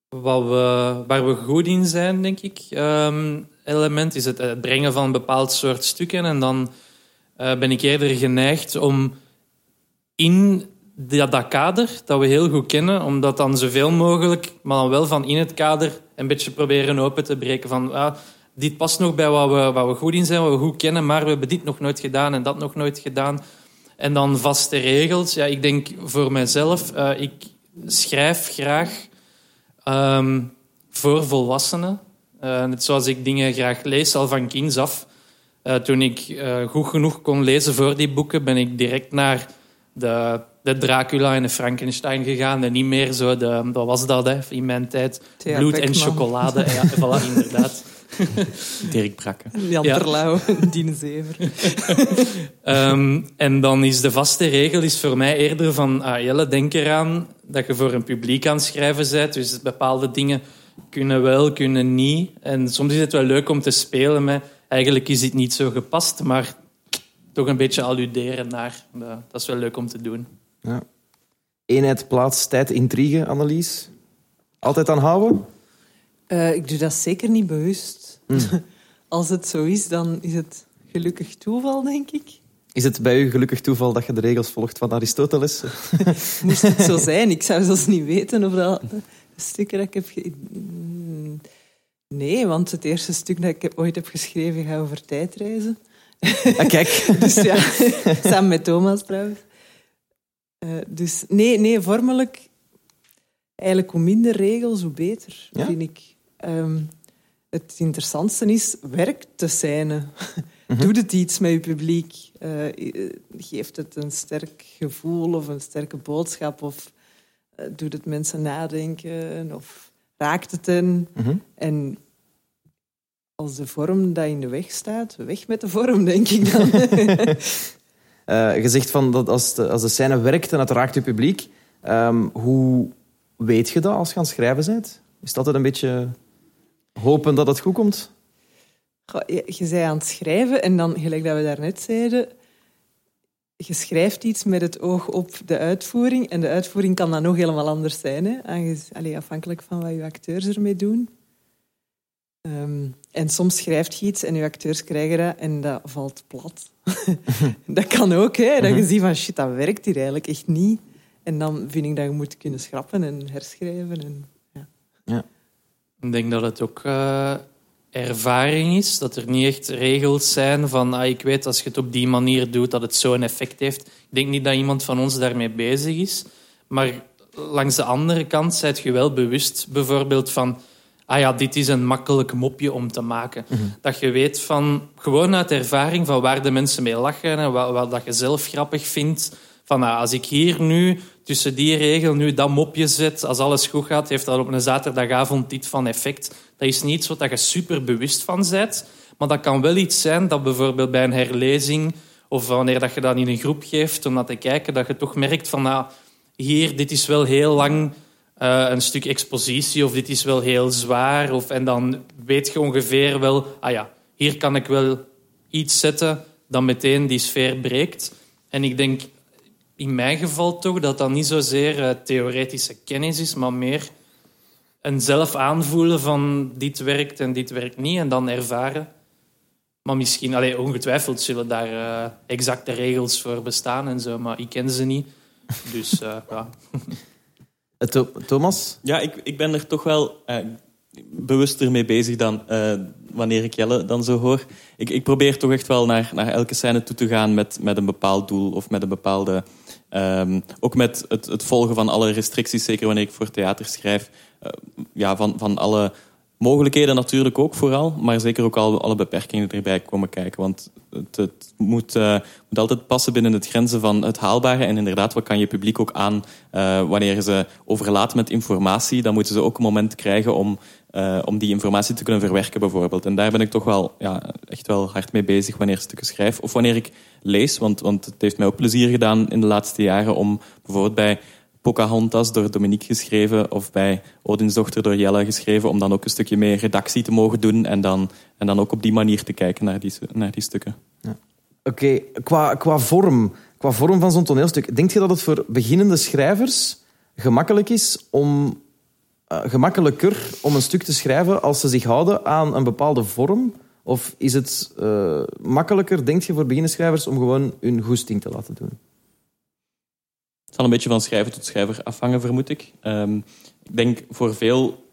wat we, waar we goed in zijn, denk ik. Um, element is het, brengen van een bepaald soort stukken. En dan uh, ben ik eerder geneigd om in dat, dat, kader, dat we heel goed kennen, om dat dan zoveel mogelijk, maar dan wel van in het kader, een beetje proberen open te breken. Van, ah, dit past nog bij wat we, wat we goed in zijn, wat we goed kennen, maar we hebben dit nog nooit gedaan en dat nog nooit gedaan. En dan vaste regels. Ja, ik denk voor mezelf, uh, ik schrijf graag um, voor volwassenen. Uh, net zoals ik dingen graag lees, al van kinds af. Uh, toen ik goed genoeg kon lezen voor die boeken, ben ik direct naar de, de Dracula en de Frankenstein gegaan. En niet meer zo, de, dat was dat hè, in mijn tijd, Thea bloed Beckman. en chocolade. ja, voilà, [laughs] inderdaad. Dirk Brakke. Jan Ja. Terlouw, [laughs] Dien Zever. Ehm, en dan is de vaste regel is voor mij eerder van... Ah, Jelle, denk eraan dat je voor een publiek aan het schrijven bent. Dus bepaalde dingen kunnen wel, kunnen niet. En soms is het wel leuk om te spelen met... Eigenlijk is dit niet zo gepast, maar toch een beetje alluderen naar. Dat is wel leuk om te doen. Ja. Eenheid, plaats, tijd, intrigue, Annelies. Altijd aanhouden? Uh, ik doe dat zeker niet bewust. Mm. [laughs] Als het zo is, dan is het gelukkig toeval, denk ik. Is het bij u gelukkig toeval dat je de regels volgt van Aristoteles? [laughs] Moest het zo zijn? Ik zou zelfs niet weten of dat stuk dat ik heb... Nee, want het eerste stuk dat ik ooit heb geschreven gaat over tijdreizen. Ah, kijk. [laughs] dus ja, samen met Thomas trouwens. Uh, dus nee, nee, vormelijk... Eigenlijk hoe minder regels, hoe beter, vind ik. Um, het interessantste is werk te zijn. [laughs] Mhm. Doet het iets met je publiek? Uh, geeft het een sterk gevoel of een sterke boodschap? Of uh, doet het mensen nadenken? Of raakt het hen? Mhm. En als de vorm dat in de weg staat, weg met de vorm, denk ik dan. [laughs] [laughs] uh, je zegt van dat als de, als de scène werkt en het raakt je publiek, um, hoe weet je dat als je aan het schrijven bent? Is dat een beetje hopen dat het goed komt? je, zei aan het schrijven en dan, gelijk dat we daarnet zeiden, je schrijft iets met het oog op de uitvoering. En de uitvoering kan dan nog helemaal anders zijn, hè? Allee, afhankelijk van wat je acteurs ermee doen. Ehm, en soms schrijf je iets en je acteurs krijgen dat en dat valt plat. [laughs] dat kan ook, hè? dat je mhm. ziet van shit, dat werkt hier eigenlijk echt niet. En dan vind ik dat je moet kunnen schrappen en herschrijven. En, ja. ja. Ik denk dat het ook uh, ervaring is, dat er niet echt regels zijn van ah, ik weet als je het op die manier doet dat het zo'n effect heeft. Ik denk niet dat iemand van ons daarmee bezig is. Maar langs de andere kant zijt je wel bewust bijvoorbeeld van ah ja, dit is een makkelijk mopje om te maken. Mhm. Dat je weet van, gewoon uit ervaring, van waar de mensen mee lachen en wat, wat dat je zelf grappig vindt. Van, ah, als ik hier nu tussen die regel nu dat mopje zet, als alles goed gaat, heeft dat op een zaterdagavond dit van effect. Dat is niet iets wat je super bewust van bent, maar dat kan wel iets zijn dat bijvoorbeeld bij een herlezing of wanneer dat je dat in een groep geeft om naar te kijken, dat je toch merkt van, ah, hier, dit is wel heel lang uh, een stuk expositie of dit is wel heel zwaar. Of, en dan weet je ongeveer wel, ah ja, hier kan ik wel iets zetten dat meteen die sfeer breekt. En ik denk in mijn geval toch dat dat niet zozeer uh, theoretische kennis is, maar meer een zelf aanvoelen van dit werkt en dit werkt niet en dan ervaren. Maar misschien, allee, ongetwijfeld zullen daar uh, exacte regels voor bestaan en zo, maar ik ken ze niet. Dus ja. [laughs] Thomas? Ja, ik, ik ben er toch wel uh, bewuster mee bezig dan uh, wanneer ik Jelle dan zo hoor. Ik, ik probeer toch echt wel naar, naar elke scène toe te gaan met, met een bepaald doel of met een bepaalde. Um, ook met het, het volgen van alle restricties, zeker wanneer ik voor theater schrijf. Ja, van, van alle Mogelijkheden natuurlijk ook vooral, maar zeker ook al alle beperkingen erbij komen kijken. Want het, het moet, uh, moet, altijd passen binnen het grenzen van het haalbare. En inderdaad, wat kan je publiek ook aan uh, wanneer ze overlaat met informatie? Dan moeten ze ook een moment krijgen om, uh, om die informatie te kunnen verwerken, bijvoorbeeld. En daar ben ik toch wel ja, echt wel hard mee bezig wanneer ik stukken schrijf. Of wanneer ik lees, want, want het heeft mij ook plezier gedaan in de laatste jaren om bijvoorbeeld bij Pocahontas door Dominique geschreven of bij Odinsdochter door Jelle geschreven, om dan ook een stukje meer redactie te mogen doen en dan, en dan ook op die manier te kijken naar die, naar die stukken. Ja. Oké, qua, qua, vorm, qua vorm van zo'n toneelstuk, denk je dat het voor beginnende schrijvers gemakkelijk is om, uh, gemakkelijker om een stuk te schrijven als ze zich houden aan een bepaalde vorm? Of is het uh, makkelijker, denk je, voor beginnende schrijvers om gewoon hun goesting te laten doen? Het zal een beetje van schrijver tot schrijver afhangen, vermoed ik. Um, ik denk voor veel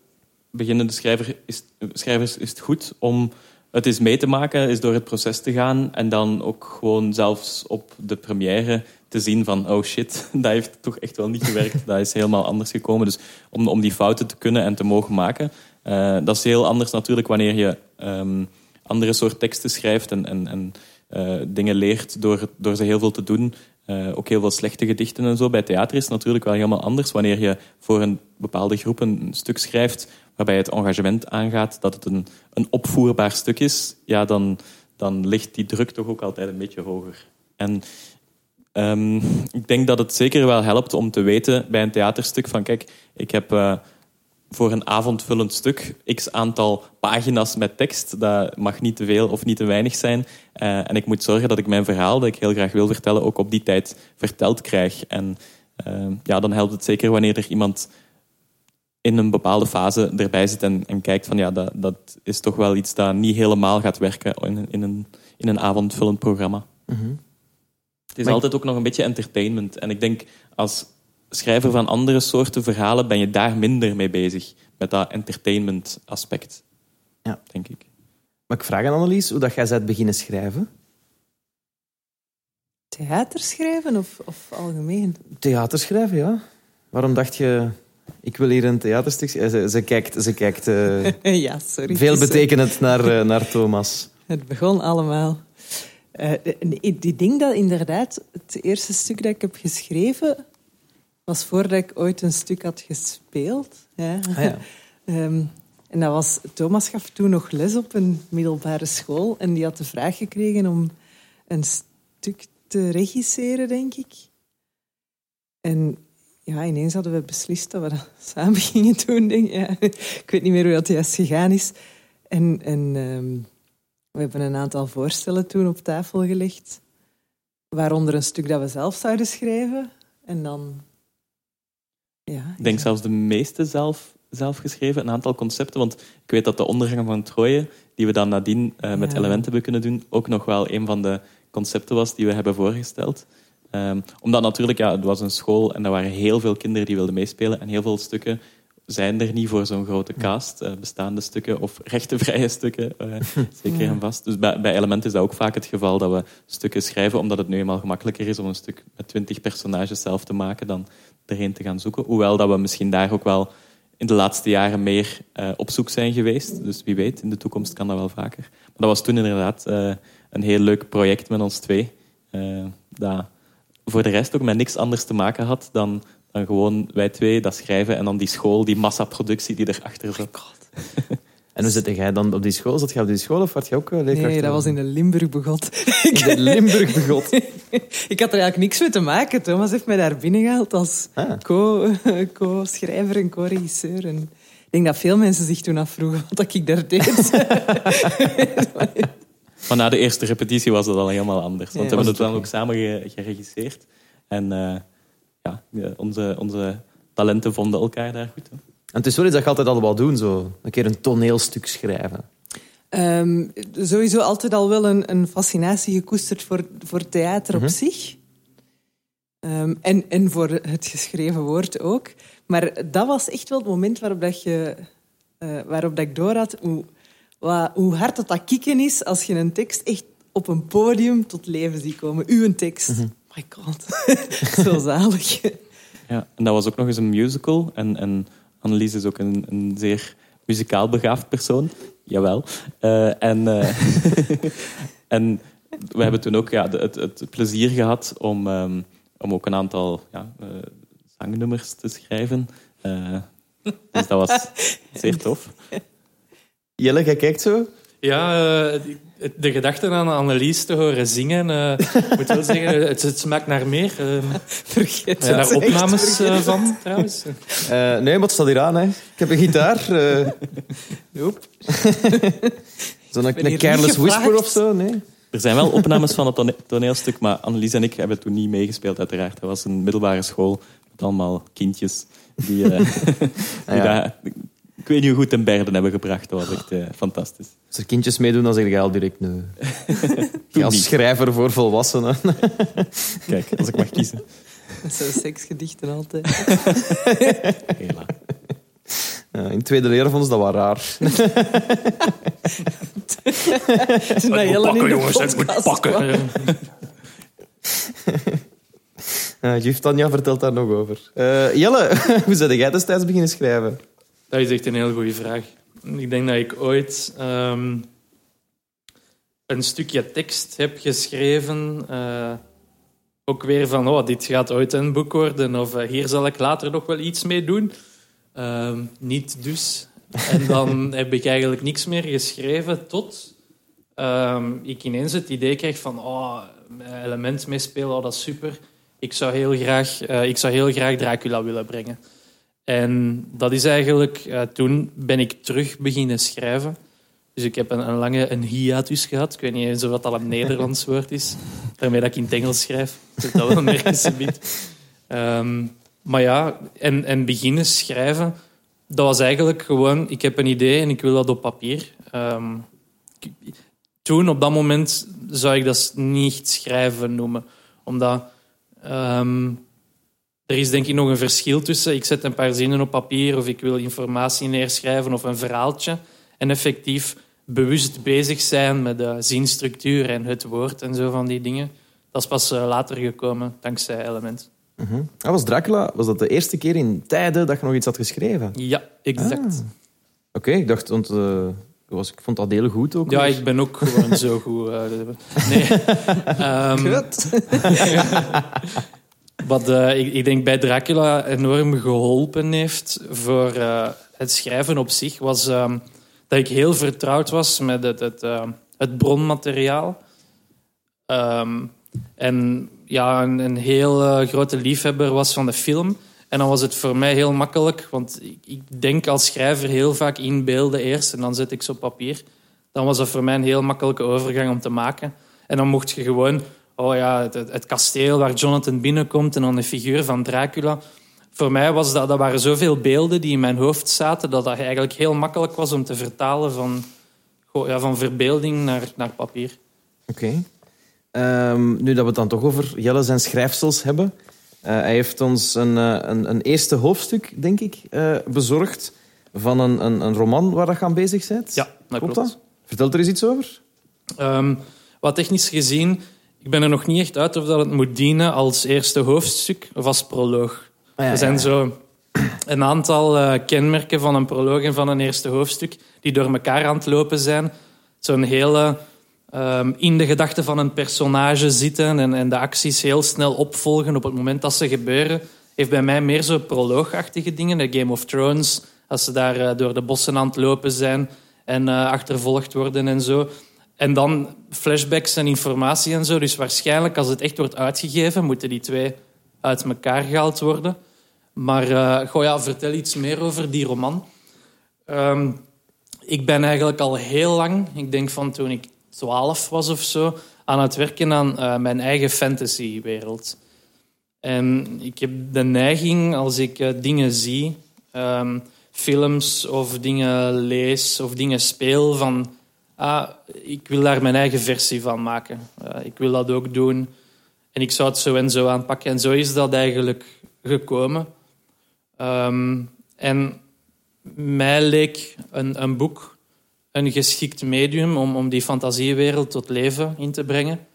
beginnende schrijver is, schrijvers is het goed om het eens mee te maken, is door het proces te gaan en dan ook gewoon zelfs op de première te zien van oh shit, [laughs] dat heeft toch echt wel niet gewerkt, dat is helemaal anders gekomen. Dus om, om die fouten te kunnen en te mogen maken, uh, dat is heel anders natuurlijk wanneer je um, andere soort teksten schrijft en, en, en uh, dingen leert door, door ze heel veel te doen. Uh, ook heel veel slechte gedichten en zo. Bij theater is het natuurlijk wel helemaal anders. Wanneer je voor een bepaalde groep een stuk schrijft waarbij het engagement aangaat dat het een, een opvoerbaar stuk is, ja, dan, dan ligt die druk toch ook altijd een beetje hoger. En um, ik denk dat het zeker wel helpt om te weten bij een theaterstuk van kijk, ik heb uh, voor een avondvullend stuk x aantal pagina's met tekst. Dat mag niet te veel of niet te weinig zijn. Uh, en ik moet zorgen dat ik mijn verhaal, dat ik heel graag wil vertellen, ook op die tijd verteld krijg. En uh, ja, dan helpt het zeker wanneer er iemand in een bepaalde fase erbij zit en, en kijkt van ja, dat, dat is toch wel iets dat niet helemaal gaat werken in, in, een, in een avondvullend programma. Mhm. Het is Maar altijd ook nog een beetje entertainment. En ik denk, als schrijver van andere soorten verhalen ben je daar minder mee bezig. Met dat entertainment aspect. Ja. Denk ik. Maar ik vraag aan Annelies hoe dat jij bent beginnen schrijven. Theater schrijven of, of algemeen? Theater schrijven, ja. Waarom dacht je, ik wil hier een theaterstuk schrijven? Ze, ze kijkt, ze kijkt eh, [laughs] ja, sorry. veel betekenend [laughs] naar, eh, naar Thomas. Het begon allemaal. Eh, ik ik denk dat inderdaad het eerste stuk dat ik heb geschreven was voordat ik ooit een stuk had gespeeld. Ja. Ah, ja. [laughs] Ehm, en dat was, Thomas gaf toen nog les op een middelbare school en die had de vraag gekregen om een stuk te regisseren, denk ik. En ja, ineens hadden we beslist dat we dat [laughs] samen gingen doen. Denk ik. Ja, [laughs] ik weet niet meer hoe dat juist gegaan is. En, en ehm, we hebben een aantal voorstellen toen op tafel gelegd. Waaronder een stuk dat we zelf zouden schrijven. En dan... Ja, Ik denk zelfs de meeste zelf, zelf geschreven. Een aantal concepten. Want ik weet dat de ondergang van Troje, die we dan nadien eh, met Ja. elementen hebben kunnen doen, ook nog wel een van de concepten was die we hebben voorgesteld. Ehm, omdat natuurlijk, ja, het was een school en er waren heel veel kinderen die wilden meespelen. En heel veel stukken zijn er niet voor zo'n grote cast. eh, bestaande stukken of [laughs] rechtenvrije stukken, eh, [laughs] zeker Ja. en vast. Dus bij, bij Element is dat ook vaak het geval dat we stukken schrijven, omdat het nu eenmaal gemakkelijker is om een stuk met twintig personages zelf te maken dan erheen te gaan zoeken. Hoewel dat we misschien daar ook wel in de laatste jaren meer eh, op zoek zijn geweest. Dus wie weet, in de toekomst kan dat wel vaker. Maar dat was toen inderdaad eh, een heel leuk project met ons twee. eh, dat voor de rest ook met niks anders te maken had dan, dan gewoon wij twee dat schrijven en dan die school, die massaproductie die erachter zat. [laughs] En hoe zit jij dan op die school? Zat je op die school of werd je ook eh, leerkracht? Nee, dat was in de Limburg begot. In de [laughs] Limburg begot. [laughs] ik had er eigenlijk niks mee te maken. Thomas heeft mij daar binnengehaald als Ah. co- [laughs] co-schrijver en co-regisseur. En ik denk dat veel mensen zich toen afvroegen wat ik daar deed. Maar na de eerste repetitie was het al helemaal anders. Want Ja. we hebben het dan ook samen ge- geregisseerd. En eh, ja, ja, onze, onze talenten vonden elkaar daar goed. hè. En het is wel iets dat je altijd al wel doen, zo. Een keer een toneelstuk schrijven. Ehm, sowieso altijd al wel een, een fascinatie gekoesterd voor, voor theater op zich. Ehm, en, en voor het geschreven woord ook. Maar dat was echt wel het moment waarop, dat je, eh, waarop dat ik doorhad hoe, wat, hoe hard dat, dat kicken is als je een tekst echt op een podium tot leven ziet komen. Uw tekst. My god. [laughs] Zo zalig. Ja, en dat was ook nog eens een musical. En, en Annelies is ook een, een zeer muzikaal begaafd persoon. Jawel. Eh, en, eh, [laughs] en we hebben toen ook ja, de- het, het plezier gehad om, ehm, om ook een aantal ja, eh, zangnummers te schrijven. Eh, dus dat was [laughs] zeer tof. Jelle, jij kijkt zo? Ja, eh, de gedachte aan Annelies te horen zingen, eh, ik moet wel zeggen, het, het smaakt naar meer. Eh, Vergeet zijn daar opnames eh, van, trouwens? Eh, nee, maar het staat hier aan. Hè. Ik heb een gitaar. eh Nope. [laughs] Zo'n een careless whisper of zo. Nee. Er zijn wel opnames van het tone- toneelstuk, maar Annelies en ik hebben toen niet meegespeeld, uiteraard. Dat was een middelbare school met allemaal kindjes die, eh, [laughs] die ja. dat- ik weet niet hoe goed ten berden hebben gebracht. Dat was echt eh, fantastisch. Als er kindjes meedoen, dan zeg je al direct nee. [laughs] Als schrijver voor volwassenen. [laughs] Kijk, als ik mag kiezen. Zo seksgedichten altijd. [laughs] Hela. Ja, in tweede leren vonden ze dat wel raar. Het hele in de podcast kwam. Eh, Uh, Juf Tanja vertelt daar nog over. Eh, Jelle, hoe zijn jij destijds beginnen schrijven? Dat is echt een heel goede vraag. Ik denk dat ik ooit ehm, een stukje tekst heb geschreven. eh, ook weer van, oh, dit gaat ooit een boek worden. Of eh, hier zal ik later nog wel iets mee doen. Ehm, niet dus. En dan [laughs] heb ik eigenlijk niks meer geschreven tot ehm, ik ineens het idee kreeg van, oh, element meespelen, oh, dat is super. Ik zou heel graag, eh, ik zou heel graag Dracula willen brengen. En dat is eigenlijk, uh, toen ben ik terug beginnen schrijven. Dus ik heb een, een lange een hiatus gehad. Ik weet niet eens of dat al een Nederlands [laughs] woord is. Daarmee dat ik in het Engels schrijf. Dat dat wel merken ze um, Maar ja, en, en beginnen schrijven, dat was eigenlijk gewoon... Ik heb een idee en ik wil dat op papier. Um, toen, op dat moment, zou ik dat niet schrijven noemen. Omdat... Um, er is denk ik nog een verschil tussen ik zet een paar zinnen op papier of ik wil informatie neerschrijven of een verhaaltje en effectief bewust bezig zijn met de zinstructuur en het woord en zo van die dingen. Dat is pas eh, later gekomen, dankzij Element. Uh -huh. was Dracula, was dat de eerste keer in tijden dat je nog iets had geschreven? Ja, exact. Ah. Oké, ik dacht, want uh, was, ik vond dat heel goed ook. Ja, ik ben ook gewoon zo goed. Uh, [laughs] nee. [laughs] um, [laughs] Wat uh, ik, ik, denk bij Dracula enorm geholpen heeft voor uh, het schrijven op zich, was uh, dat ik heel vertrouwd was met het, het, het bronmateriaal. Um, en ja, een, een heel grote liefhebber was van de film. En dan was het voor mij heel makkelijk, want ik, ik denk als schrijver heel vaak in beelden eerst en dan zet ik ze op papier. Dan was dat voor mij een heel makkelijke overgang om te maken. En dan mocht je gewoon oh ja, het, het, kasteel waar Jonathan binnenkomt en dan de figuur van Dracula. Voor mij was dat, dat waren zoveel beelden die in mijn hoofd zaten, dat dat eigenlijk heel makkelijk was om te vertalen van, ja, van verbeelding naar, naar papier. Oké. Ehm, nu dat we het dan toch over Jelle zijn schrijfsels hebben. Uh, hij heeft ons een, uh, een, een, eerste hoofdstuk, denk ik, uh, bezorgd van een, een, een, roman waar dat aan bezig bent. Ja, dat klopt. Dat? Vertel er eens iets over. Um, wat technisch gezien ik ben er nog niet echt uit of dat het moet dienen als eerste hoofdstuk of als proloog. Ah, er zijn zo een aantal uh, kenmerken van een proloog en van een eerste hoofdstuk die door elkaar aan het lopen zijn. Zo'n hele um, in de gedachten van een personage zitten en, en de acties heel snel opvolgen op het moment dat ze gebeuren. Heeft bij mij meer zo proloogachtige dingen. De Game of Thrones, als ze daar uh, door de bossen aan het lopen zijn en uh, achtervolgd worden en zo. En dan flashbacks en informatie en zo. Dus waarschijnlijk, als het echt wordt uitgegeven, moeten die twee uit elkaar gehaald worden. Maar uh, goh, ja, vertel iets meer over die roman. Um, ik ben eigenlijk al heel lang, ik denk van toen ik twaalf was of zo, aan het werken aan uh, mijn eigen fantasywereld. En ik heb de neiging, als ik uh, dingen zie, um, films of dingen lees of dingen speel, van ah, ik wil daar mijn eigen versie van maken. Uh, ik wil dat ook doen. En ik zou het zo en zo aanpakken. En zo is dat eigenlijk gekomen. Um, en mij leek een, een, boek een geschikt medium om, om die fantasiewereld tot leven in te brengen.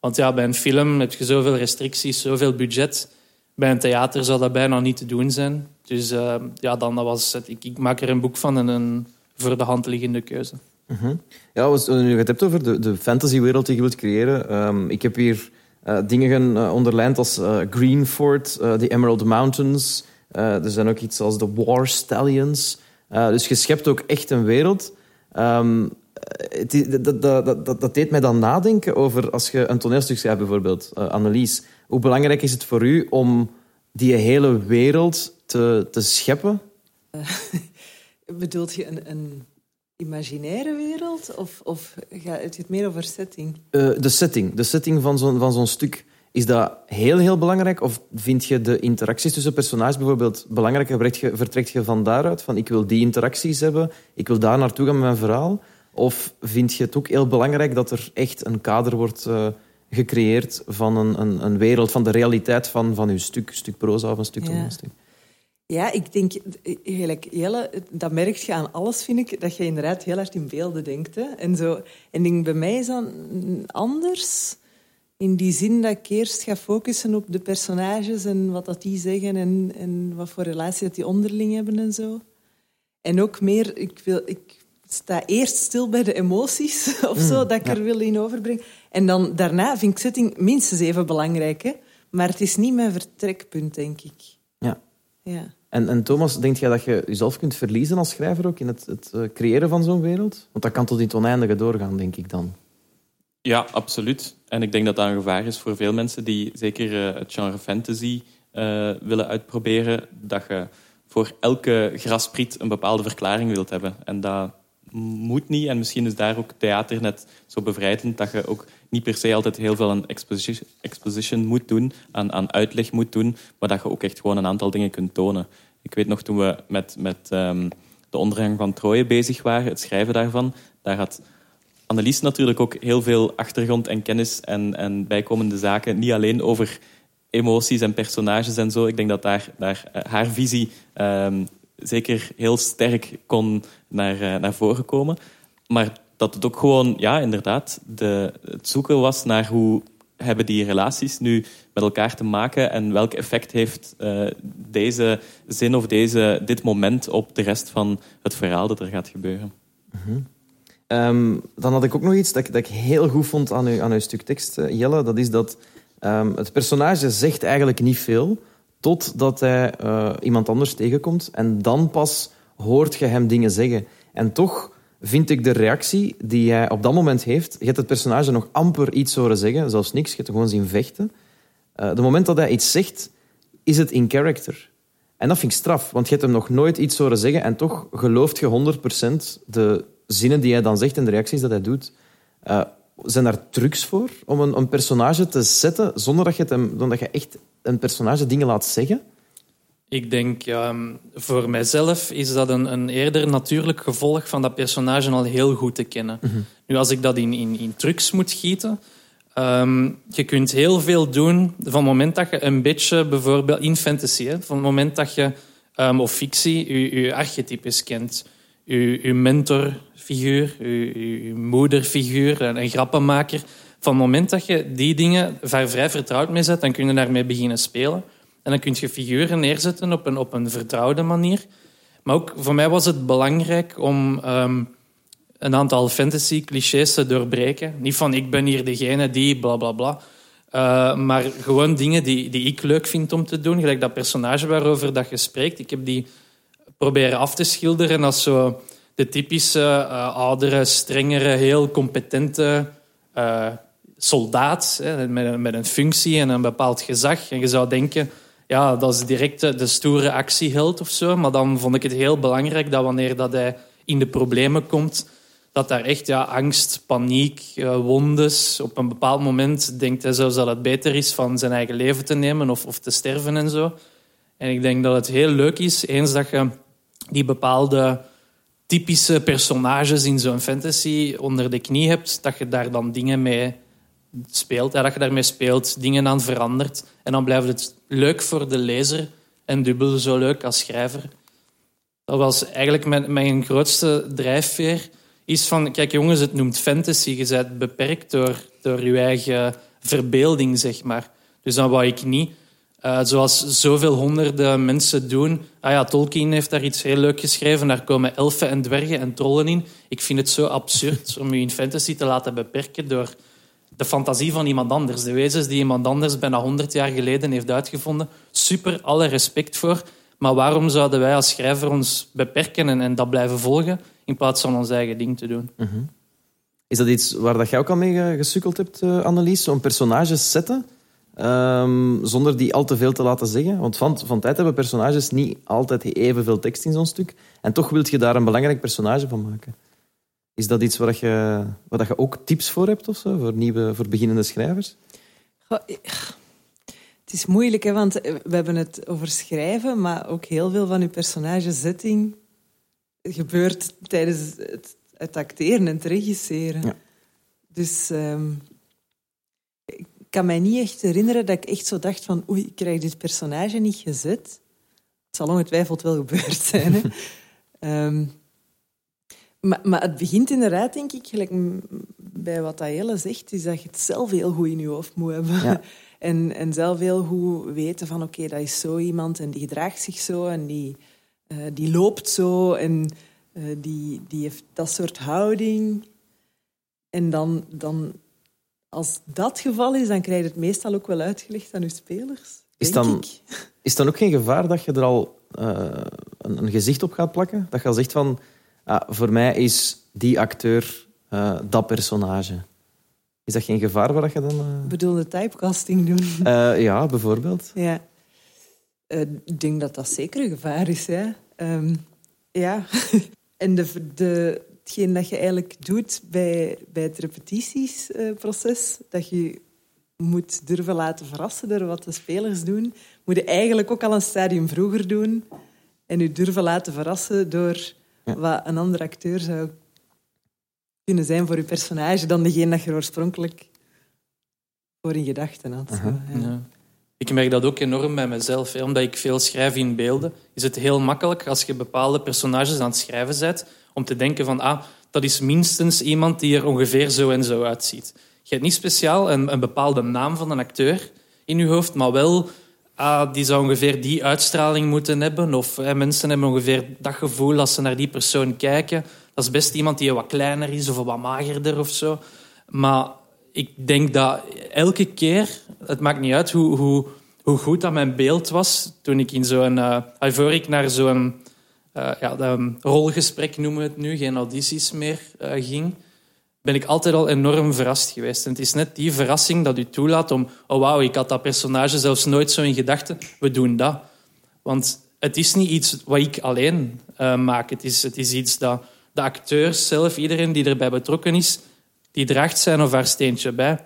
Want ja, bij een film heb je zoveel restricties, zoveel budget. Bij een theater zou dat bijna niet te doen zijn. Dus uh, ja, dan was het. Ik, ik, maak er een boek van en een voor de hand liggende keuze. Mhm. Ja, als je het hebt over de, de fantasywereld die je wilt creëren. Um, ik heb hier uh, dingen uh, onderlijnd als uh, Greenford, The Emerald Mountains. er zijn ook iets als de War Stallions. dus je schept ook echt een wereld. Dat, dat, dat, dat, deed mij dan nadenken over als je een toneelstuk schrijft, bijvoorbeeld, Annelies. Hoe belangrijk is het voor u om die hele wereld te, te scheppen? [laughs] bedoelt je een, een imaginaire wereld? Of, of gaat het meer over setting? Uh, de setting. De setting van zo'n van zo'n stuk. Is dat heel, heel belangrijk? Of vind je de interacties tussen personages bijvoorbeeld belangrijk? Je, vertrekt je van daaruit? Van ik wil die interacties hebben. Ik wil daar naartoe gaan met mijn verhaal. Of vind je het ook heel belangrijk dat er echt een kader wordt uh, gecreëerd van een, een, een, wereld, van de realiteit van, van uw stuk, stuk proza of een stuk toneelstuk? Ja. Ja, ik denk, eigenlijk, Jelle, dat merk je aan alles, vind ik, dat je inderdaad heel hard in beelden denkt. Hè? En, zo, en denk, bij mij is dat anders, in die zin dat ik eerst ga focussen op de personages en wat dat die zeggen en, en wat voor relatie dat die onderling hebben en zo. En ook meer, ik, wil, ik sta eerst stil bij de emoties [laughs] of zo, mm, dat ik er wil in overbrengen. En dan daarna vind ik setting minstens even belangrijk, hè? maar het is niet mijn vertrekpunt, denk ik. Ja. Ja. En, en Thomas, denk jij dat je jezelf kunt verliezen als schrijver ook in het, het eh, creëren van zo'n wereld? Want dat kan tot in het oneindige doorgaan, denk ik dan. Ja, absoluut. En ik denk dat dat een gevaar is voor veel mensen die zeker uh, het genre fantasy uh, willen uitproberen. Dat je voor elke graspriet een bepaalde verklaring wilt hebben. En dat moet niet. En misschien is daar ook theater net zo bevrijdend dat je ook niet per se altijd heel veel aan exposition, exposition moet doen, aan, aan uitleg moet doen, maar dat je ook echt gewoon een aantal dingen kunt tonen. Ik weet nog toen we met, met um, de ondergang van Troje bezig waren, het schrijven daarvan, daar had Annelies natuurlijk ook heel veel achtergrond en kennis en, en bijkomende zaken. Niet alleen over emoties en personages en zo. Ik denk dat daar, daar eh, haar visie um, zeker heel sterk kon naar, uh, naar voren komen. Maar dat het ook gewoon, ja, inderdaad, de, het zoeken was naar hoe hebben die relaties nu met elkaar te maken en welk effect heeft uh, deze zin of deze, dit moment op de rest van het verhaal dat er gaat gebeuren. -hmm. um, dan had ik ook nog iets dat dat ik heel goed vond aan uw, aan uw stuk tekst, uh, Jelle. Dat is dat um, het personage zegt eigenlijk niet veel totdat hij uh, iemand anders tegenkomt en dan pas hoort je hem dingen zeggen. En toch vind ik de reactie die hij op dat moment heeft... Je hebt het personage nog amper iets horen zeggen, zelfs niks. Je hebt hem gewoon zien vechten. Uh, de moment dat hij iets zegt, is het in character. En dat vind ik straf, want je hebt hem nog nooit iets horen zeggen en toch gelooft je 100% de zinnen die hij dan zegt en de reacties dat hij doet. Uh, zijn daar trucs voor om een, een, personage te zetten zonder dat je, het dat je echt een personage dingen laat zeggen? Ik denk, ja, voor mijzelf is dat een, een, eerder natuurlijk gevolg van dat personage al heel goed te kennen. Mm -hmm. Nu, als ik dat in, in, in trucs moet gieten, um, je kunt heel veel doen van het moment dat je een beetje, bijvoorbeeld in fantasy, hè, van het moment dat je, um, of fictie, je, je archetypes kent. Je, je mentorfiguur, je, je moederfiguur, een, een grappenmaker. Van het moment dat je die dingen waar vrij vertrouwd mee zet, dan kun je daarmee beginnen spelen. En dan kun je figuren neerzetten op een, op een vertrouwde manier. Maar ook voor mij was het belangrijk om um, een aantal fantasy-clichés te doorbreken. Niet van ik ben hier degene die bla bla bla. Uh, maar gewoon dingen die, die ik leuk vind om te doen. Gelijk dat personage waarover dat je spreekt. Ik heb die proberen af te schilderen als zo de typische uh, oudere, strengere, heel competente uh, soldaat. Hè, met, met een functie en een bepaald gezag. En je zou denken ja, dat is direct de stoere actieheld of zo. Maar dan vond ik het heel belangrijk dat wanneer dat hij in de problemen komt, dat daar echt ja, angst, paniek, uh, wondes. Op een bepaald moment denkt hij zelfs dat het beter is van zijn eigen leven te nemen of, of te sterven en zo. En ik denk dat het heel leuk is, eens dat je die bepaalde typische personages in zo'n fantasy onder de knie hebt, dat je daar dan dingen mee speelt, dat je daarmee speelt, dingen aan verandert. En dan blijft het leuk voor de lezer en dubbel zo leuk als schrijver. Dat was eigenlijk mijn, mijn grootste drijfveer. Is van, kijk jongens, het noemt fantasy. Je bent beperkt door, door je eigen verbeelding, zeg maar. Dus dan wou ik niet, uh, zoals zoveel honderden mensen doen. Ah ja, Tolkien heeft daar iets heel leuk geschreven. Daar komen elfen en dwergen en trollen in. Ik vind het zo absurd om je in fantasy te laten beperken door de fantasie van iemand anders. De wezens die iemand anders bijna honderd jaar geleden heeft uitgevonden. Super, alle respect voor. Maar waarom zouden wij als schrijver ons beperken en, dat blijven volgen in plaats van ons eigen ding te doen? -hmm. Is dat iets waar dat jij ook al mee gesukkeld hebt, uh, Annelies? Zo'n personages zetten um, zonder die al te veel te laten zeggen? Want van, van tijd hebben personages niet altijd evenveel tekst in zo'n stuk. En toch wil je daar een belangrijk personage van maken. Is dat iets waar je, waar je ook tips voor hebt of zo, voor, nieuwe, voor beginnende schrijvers? Het is moeilijk, hè, want we hebben het over schrijven, maar ook heel veel van je personagezetting gebeurt tijdens het, het acteren en het regisseren. Ja. Dus um, ik kan mij niet echt herinneren dat ik echt zo dacht van oei, ik krijg dit personage niet gezet. Het zal ongetwijfeld wel gebeurd zijn. Hè. um, [laughs] maar, maar, het begint inderdaad, denk ik, gelijk bij wat Ayelle zegt, is dat je het zelf heel goed in je hoofd moet hebben. Ja. [laughs] En, en zelf heel goed weten van, oké, okay, dat is zo iemand en die gedraagt zich zo en die, uh, die loopt zo en uh, die, die heeft dat soort houding. En dan, dan, als dat het geval is, dan krijg je het meestal ook wel uitgelegd aan je spelers. Is dan, is dan ook geen gevaar dat je er al uh, een, een gezicht op gaat plakken? Dat je al zegt van ah, voor mij is die acteur uh, dat personage. Is dat geen gevaar waar je dan... Uh... Bedoel de typecasting doen? Uh, ja, bijvoorbeeld. Ja. Ik denk dat dat zeker een gevaar is. Hè? Um, ja. [laughs] en de, de, hetgeen dat je eigenlijk doet bij, bij het repetitiesproces, dat je moet durven laten verrassen door wat de spelers doen, moet je eigenlijk ook al een stadium vroeger doen en je durven laten verrassen door wat een andere acteur zou kunnen zijn voor je personage dan degene dat je oorspronkelijk voor in gedachten had. ja. Ik merk dat ook enorm bij mezelf. Hè. Omdat ik veel schrijf in beelden, is het heel makkelijk als je bepaalde personages aan het schrijven bent, om te denken van, ah, dat is minstens iemand die er ongeveer zo en zo uitziet. Je hebt niet speciaal een, een bepaalde naam van een acteur in je hoofd, maar wel, die zou ongeveer die uitstraling moeten hebben. Of mensen hebben ongeveer dat gevoel als ze naar die persoon kijken. Dat is best iemand die wat kleiner is of wat magerder of zo. Maar ik denk dat elke keer, het maakt niet uit hoe, hoe, hoe goed dat mijn beeld was toen ik in zo'n, uh, ik naar zo'n uh, ja, rolgesprek noemen we het nu, geen audities meer uh, ging, ben ik altijd al enorm verrast geweest. En het is net die verrassing dat u toelaat om, oh wauw, ik had dat personage zelfs nooit zo in gedachten, we doen dat. Want het is niet iets wat ik alleen uh, maak. Het is, het is iets dat de acteurs zelf, iedereen die erbij betrokken is, die draagt zijn of haar steentje bij.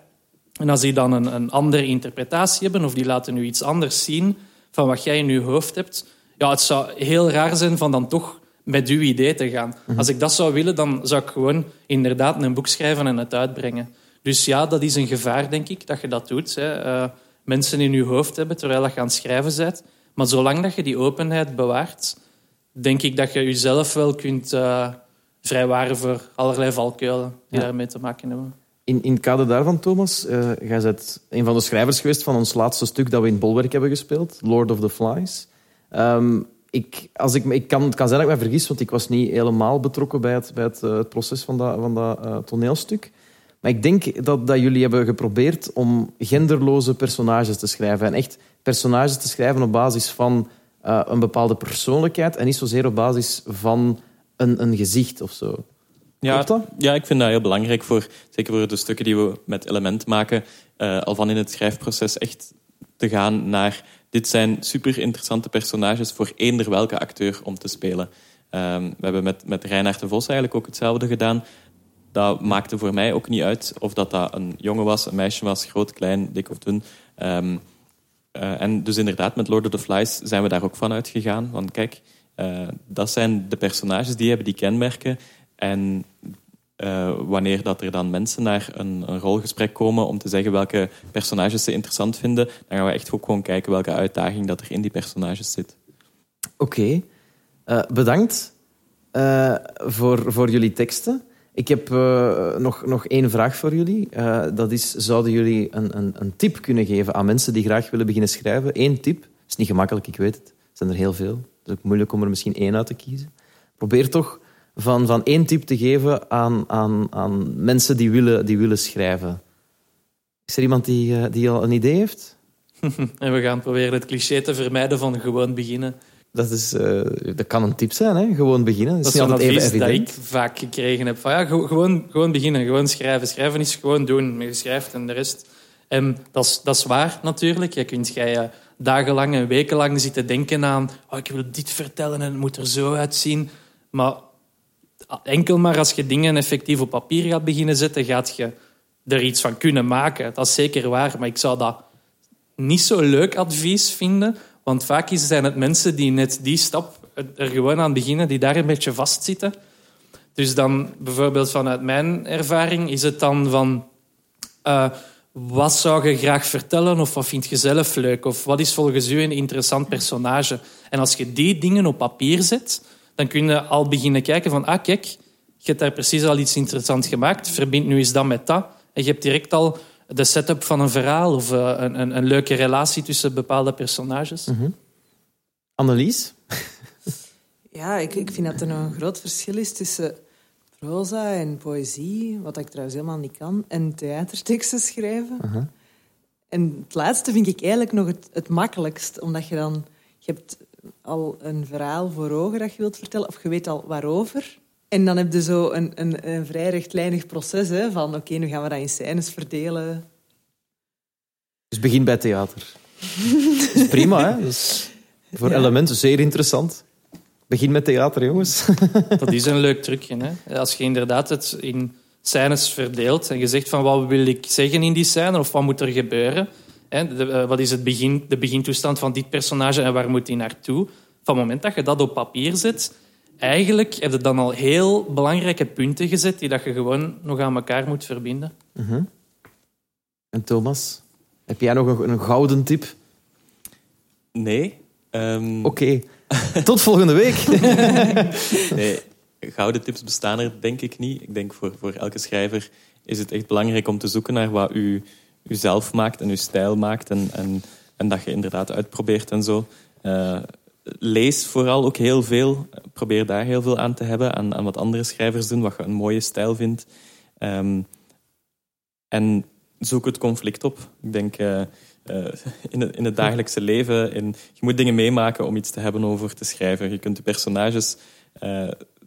En als die dan een, een andere interpretatie hebben of die laten nu iets anders zien van wat jij in je hoofd hebt, ja, het zou heel raar zijn van dan toch met uw idee te gaan. Mhm. Als ik dat zou willen, dan zou ik gewoon inderdaad een boek schrijven en het uitbrengen. Dus ja, dat is een gevaar, denk ik, dat je dat doet. Hè. Uh, mensen in je hoofd hebben terwijl je aan het schrijven bent. Maar zolang dat je die openheid bewaart, denk ik dat je jezelf wel kunt uh, vrijwaren voor allerlei valkuilen die daarmee te maken hebben. In, in het kader daarvan, Thomas, uh, jij bent een van de schrijvers geweest van ons laatste stuk dat we in Bolwerk hebben gespeeld, Lord of the Flies. Um, ik, als ik, ik kan, het kan zijn dat ik me vergis, want ik was niet helemaal betrokken bij het, bij het, het proces van dat, van dat uh, toneelstuk. Maar ik denk dat, dat jullie hebben geprobeerd om genderloze personages te schrijven. En echt personages te schrijven op basis van uh, een bepaalde persoonlijkheid en niet zozeer op basis van een, een gezicht of zo. Ja, ja, ik vind dat heel belangrijk, voor, zeker voor de stukken die we met element maken, al van in het schrijfproces echt te gaan naar dit zijn super interessante personages voor eender welke acteur om te spelen. Um, we hebben met, met Reinhard de Vos eigenlijk ook hetzelfde gedaan. Dat maakte voor mij ook niet uit of dat, dat een jongen was, een meisje was, groot, klein, dik of dun. Um, uh, en dus inderdaad, met Lord of the Flies zijn we daar ook van uitgegaan. Want kijk, uh, dat zijn de personages die hebben die kenmerken. En uh, wanneer dat er dan mensen naar een, een, rolgesprek komen om te zeggen welke personages ze interessant vinden, dan gaan we echt ook gewoon kijken welke uitdaging dat er in die personages zit. Oké, uh, bedankt uh, voor, voor jullie teksten. Ik heb nog, nog één vraag voor jullie. dat is, zouden jullie een, een, een, tip kunnen geven aan mensen die graag willen beginnen schrijven? Eén tip. Is niet gemakkelijk, ik weet het. Er zijn er heel veel. Het is ook moeilijk om er misschien één uit te kiezen. Probeer toch van, van één tip te geven aan, aan, aan mensen die willen, die willen schrijven. Is er iemand die, eh, die al een idee heeft? [laughs] en we gaan proberen het cliché te vermijden van gewoon beginnen. Dat, is, uh, dat kan een tip zijn, hè? gewoon beginnen. Dat, is niet altijd even evident. dat ik vaak gekregen heb. Van, ja, gewoon, gewoon beginnen, gewoon schrijven. Schrijven is gewoon doen. Je schrijft en de rest. En dat is, dat is waar natuurlijk. Je kunt jij eh, dagenlang en wekenlang zitten denken aan... Oh, ik wil dit vertellen en het moet er zo uitzien. Maar enkel maar als je dingen effectief op papier gaat beginnen zetten, gaat je er iets van kunnen maken. Dat is zeker waar, maar ik zou dat niet zo leuk advies vinden, want vaak zijn het mensen die net die stap er gewoon aan beginnen, die daar een beetje vastzitten. Dus dan bijvoorbeeld vanuit mijn ervaring is het dan van... Uh, wat zou je graag vertellen of wat vind je zelf leuk? Of wat is volgens u een interessant personage? En als je die dingen op papier zet, dan kun je al beginnen kijken van, ah kijk, je hebt daar precies al iets interessants gemaakt, verbind nu eens dat met dat. En je hebt direct al de setup van een verhaal of uh, een, een, een, leuke relatie tussen bepaalde personages. Mm -hmm. Annelies? [laughs] ja, ik, ik vind dat er nog een groot verschil is tussen proza en poëzie, wat ik trouwens helemaal niet kan, en theaterteksten schrijven. Uh -huh. En het laatste vind ik eigenlijk nog het, het makkelijkst, omdat je dan... Je hebt al een verhaal voor ogen dat je wilt vertellen, of je weet al waarover. En dan heb je zo een, een, een vrij rechtlijnig proces hè, van oké, nu gaan we dat in scènes verdelen. Dus begin bij theater. dat is prima, hè? Dus... voor Ja. Element. Zeer interessant. Begin met theater, jongens. [laughs] Dat is een leuk trucje. Hè? Als je inderdaad het in scènes verdeelt en je zegt van wat wil ik zeggen in die scène of wat moet er gebeuren. Hè? De- eh, wat is het begin, de begintoestand van dit personage en waar moet hij naartoe? Van het moment dat je dat op papier zet, eigenlijk heb je dan al heel belangrijke punten gezet die dat je gewoon nog aan elkaar moet verbinden. En Thomas, heb jij nog een, een gouden tip? Nee. Ehm, [laughs] Oké. Tot volgende week. [laughs] [laughs] nee. Gouden tips bestaan er denk ik niet. Ik denk voor, voor elke schrijver is het echt belangrijk om te zoeken naar wat u, u zelf maakt en uw stijl maakt. En, en, en dat je inderdaad uitprobeert en zo. Eh, lees vooral ook heel veel. Probeer daar heel veel aan te hebben. Aan, aan wat andere schrijvers doen, wat je een mooie stijl vindt. Ehm, en zoek het conflict op. Ik denk eh, eh, in, het, in het dagelijkse leven. In, je moet dingen meemaken om iets te hebben over te schrijven. Je kunt de personages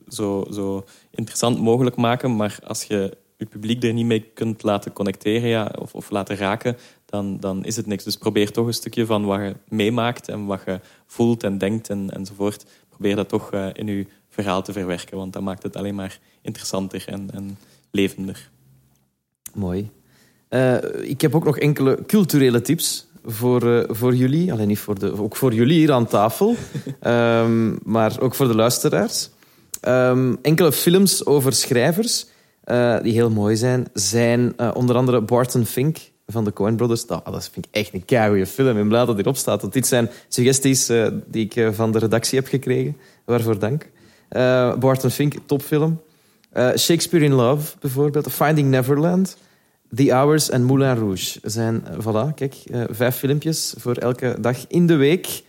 zo, zo interessant mogelijk maken, maar als je je publiek er niet mee kunt laten connecteren ja, of, of laten raken, dan, dan is het niks. Dus probeer toch een stukje van wat je meemaakt en wat je voelt en denkt en, enzovoort. Probeer dat toch eh, in je verhaal te verwerken, want dat maakt het alleen maar interessanter en, en levender. Mooi. Eh, ik heb ook nog enkele culturele tips voor, eh, voor jullie. Alleen niet voor de, ook voor jullie hier aan tafel, [laughs] Ehm, maar ook voor de luisteraars. Ehm, enkele films over schrijvers eh, die heel mooi zijn, zijn eh, onder andere Barton Fink van de Coen Brothers. Nou, dat vind ik echt een keigoede film. Ik ben blij dat het erop staat. Want dit zijn suggesties eh, die ik van de redactie heb gekregen. Waarvoor dank. Barton Fink, topfilm. Shakespeare in Love, bijvoorbeeld. Finding Neverland. The Hours en Moulin Rouge zijn, voilà, kijk, vijf filmpjes voor elke dag in de week.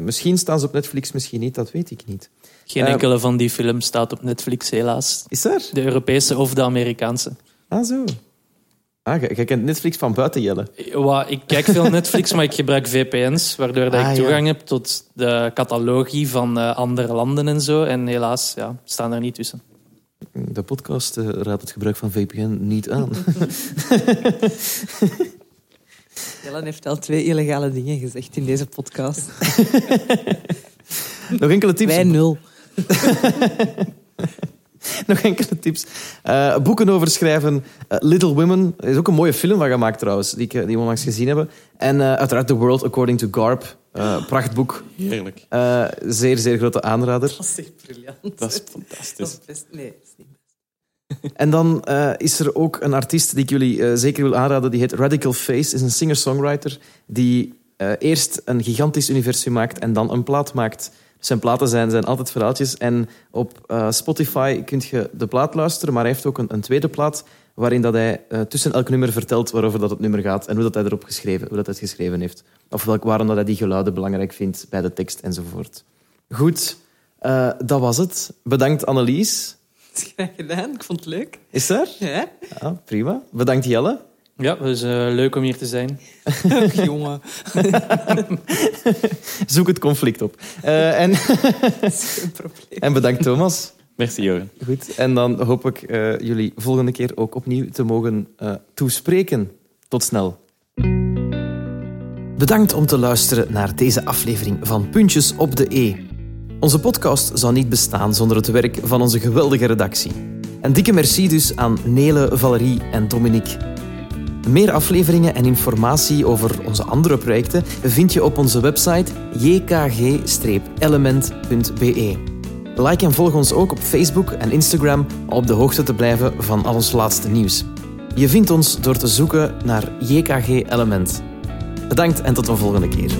Misschien staan ze op Netflix, misschien niet, dat weet ik niet. Geen Eh, enkele van die films staat op Netflix, helaas. Is er? De Europese of de Amerikaanse. Ah, zo. Ah, jij kent Netflix van buiten, Jelle. Ik kijk veel [laughs] Netflix, maar ik gebruik VPN's, waardoor dat Ah, ik ja. toegang heb tot de catalogie van eh, andere landen en zo. En helaas, ja, staan er niet tussen. De podcast eh, raadt het gebruik van VPN niet aan. [laughs] Jellen heeft al twee illegale dingen gezegd in deze podcast. [laughs] Nog enkele tips? Wij nul. [laughs] Nog enkele tips. Eh, boeken over schrijven. Eh, Little Women. Er is ook een mooie film van gemaakt trouwens, die, ik, eh, die we onlangs gezien hebben. En eh, uiteraard The World According to Garp. Eh, prachtboek. Heerlijk. Eh, zeer, zeer grote aanrader. Dat is echt briljant. Dat is Dat fantastisch. is best... Nee, dat is niet best. [laughs] En dan eh, is er ook een artiest die ik jullie zeker wil aanraden. Die heet Radical Face. is een singer-songwriter die eh, eerst een gigantisch universum maakt en dan een plaat maakt. Zijn platen zijn, zijn altijd verhaaltjes. En op eh, Spotify kun je de plaat luisteren, maar hij heeft ook een, een tweede plaat waarin dat hij eh, tussen elk nummer vertelt waarover dat het nummer gaat en hoe dat hij erop geschreven, hoe dat hij het geschreven heeft. Of welk, waarom dat hij die geluiden belangrijk vindt bij de tekst enzovoort. Goed, eh, dat was het. Bedankt Annelies. [laughs] Graag gedaan. Ik vond het leuk. Is er? Ja? Ja, prima. Bedankt Jelle. Ja, dus eh, leuk om hier te zijn. [laughs] Jongen. [laughs] Zoek het conflict op. Eh, en, [laughs] en bedankt Thomas. Merci, Joren. Goed. En dan hoop ik eh, jullie volgende keer ook opnieuw te mogen eh, toespreken. Tot snel. Bedankt om te luisteren naar deze aflevering van Puntjes op de E. Onze podcast zou niet bestaan zonder het werk van onze geweldige redactie. Een dikke merci dus aan Nele, Valerie en Dominique. Meer afleveringen en informatie over onze andere projecten vind je op onze website jkg-element.be. Like en volg ons ook op Facebook en Instagram om op de hoogte te blijven van al ons laatste nieuws. Je vindt ons door te zoeken naar JKG Element. Bedankt en tot een volgende keer.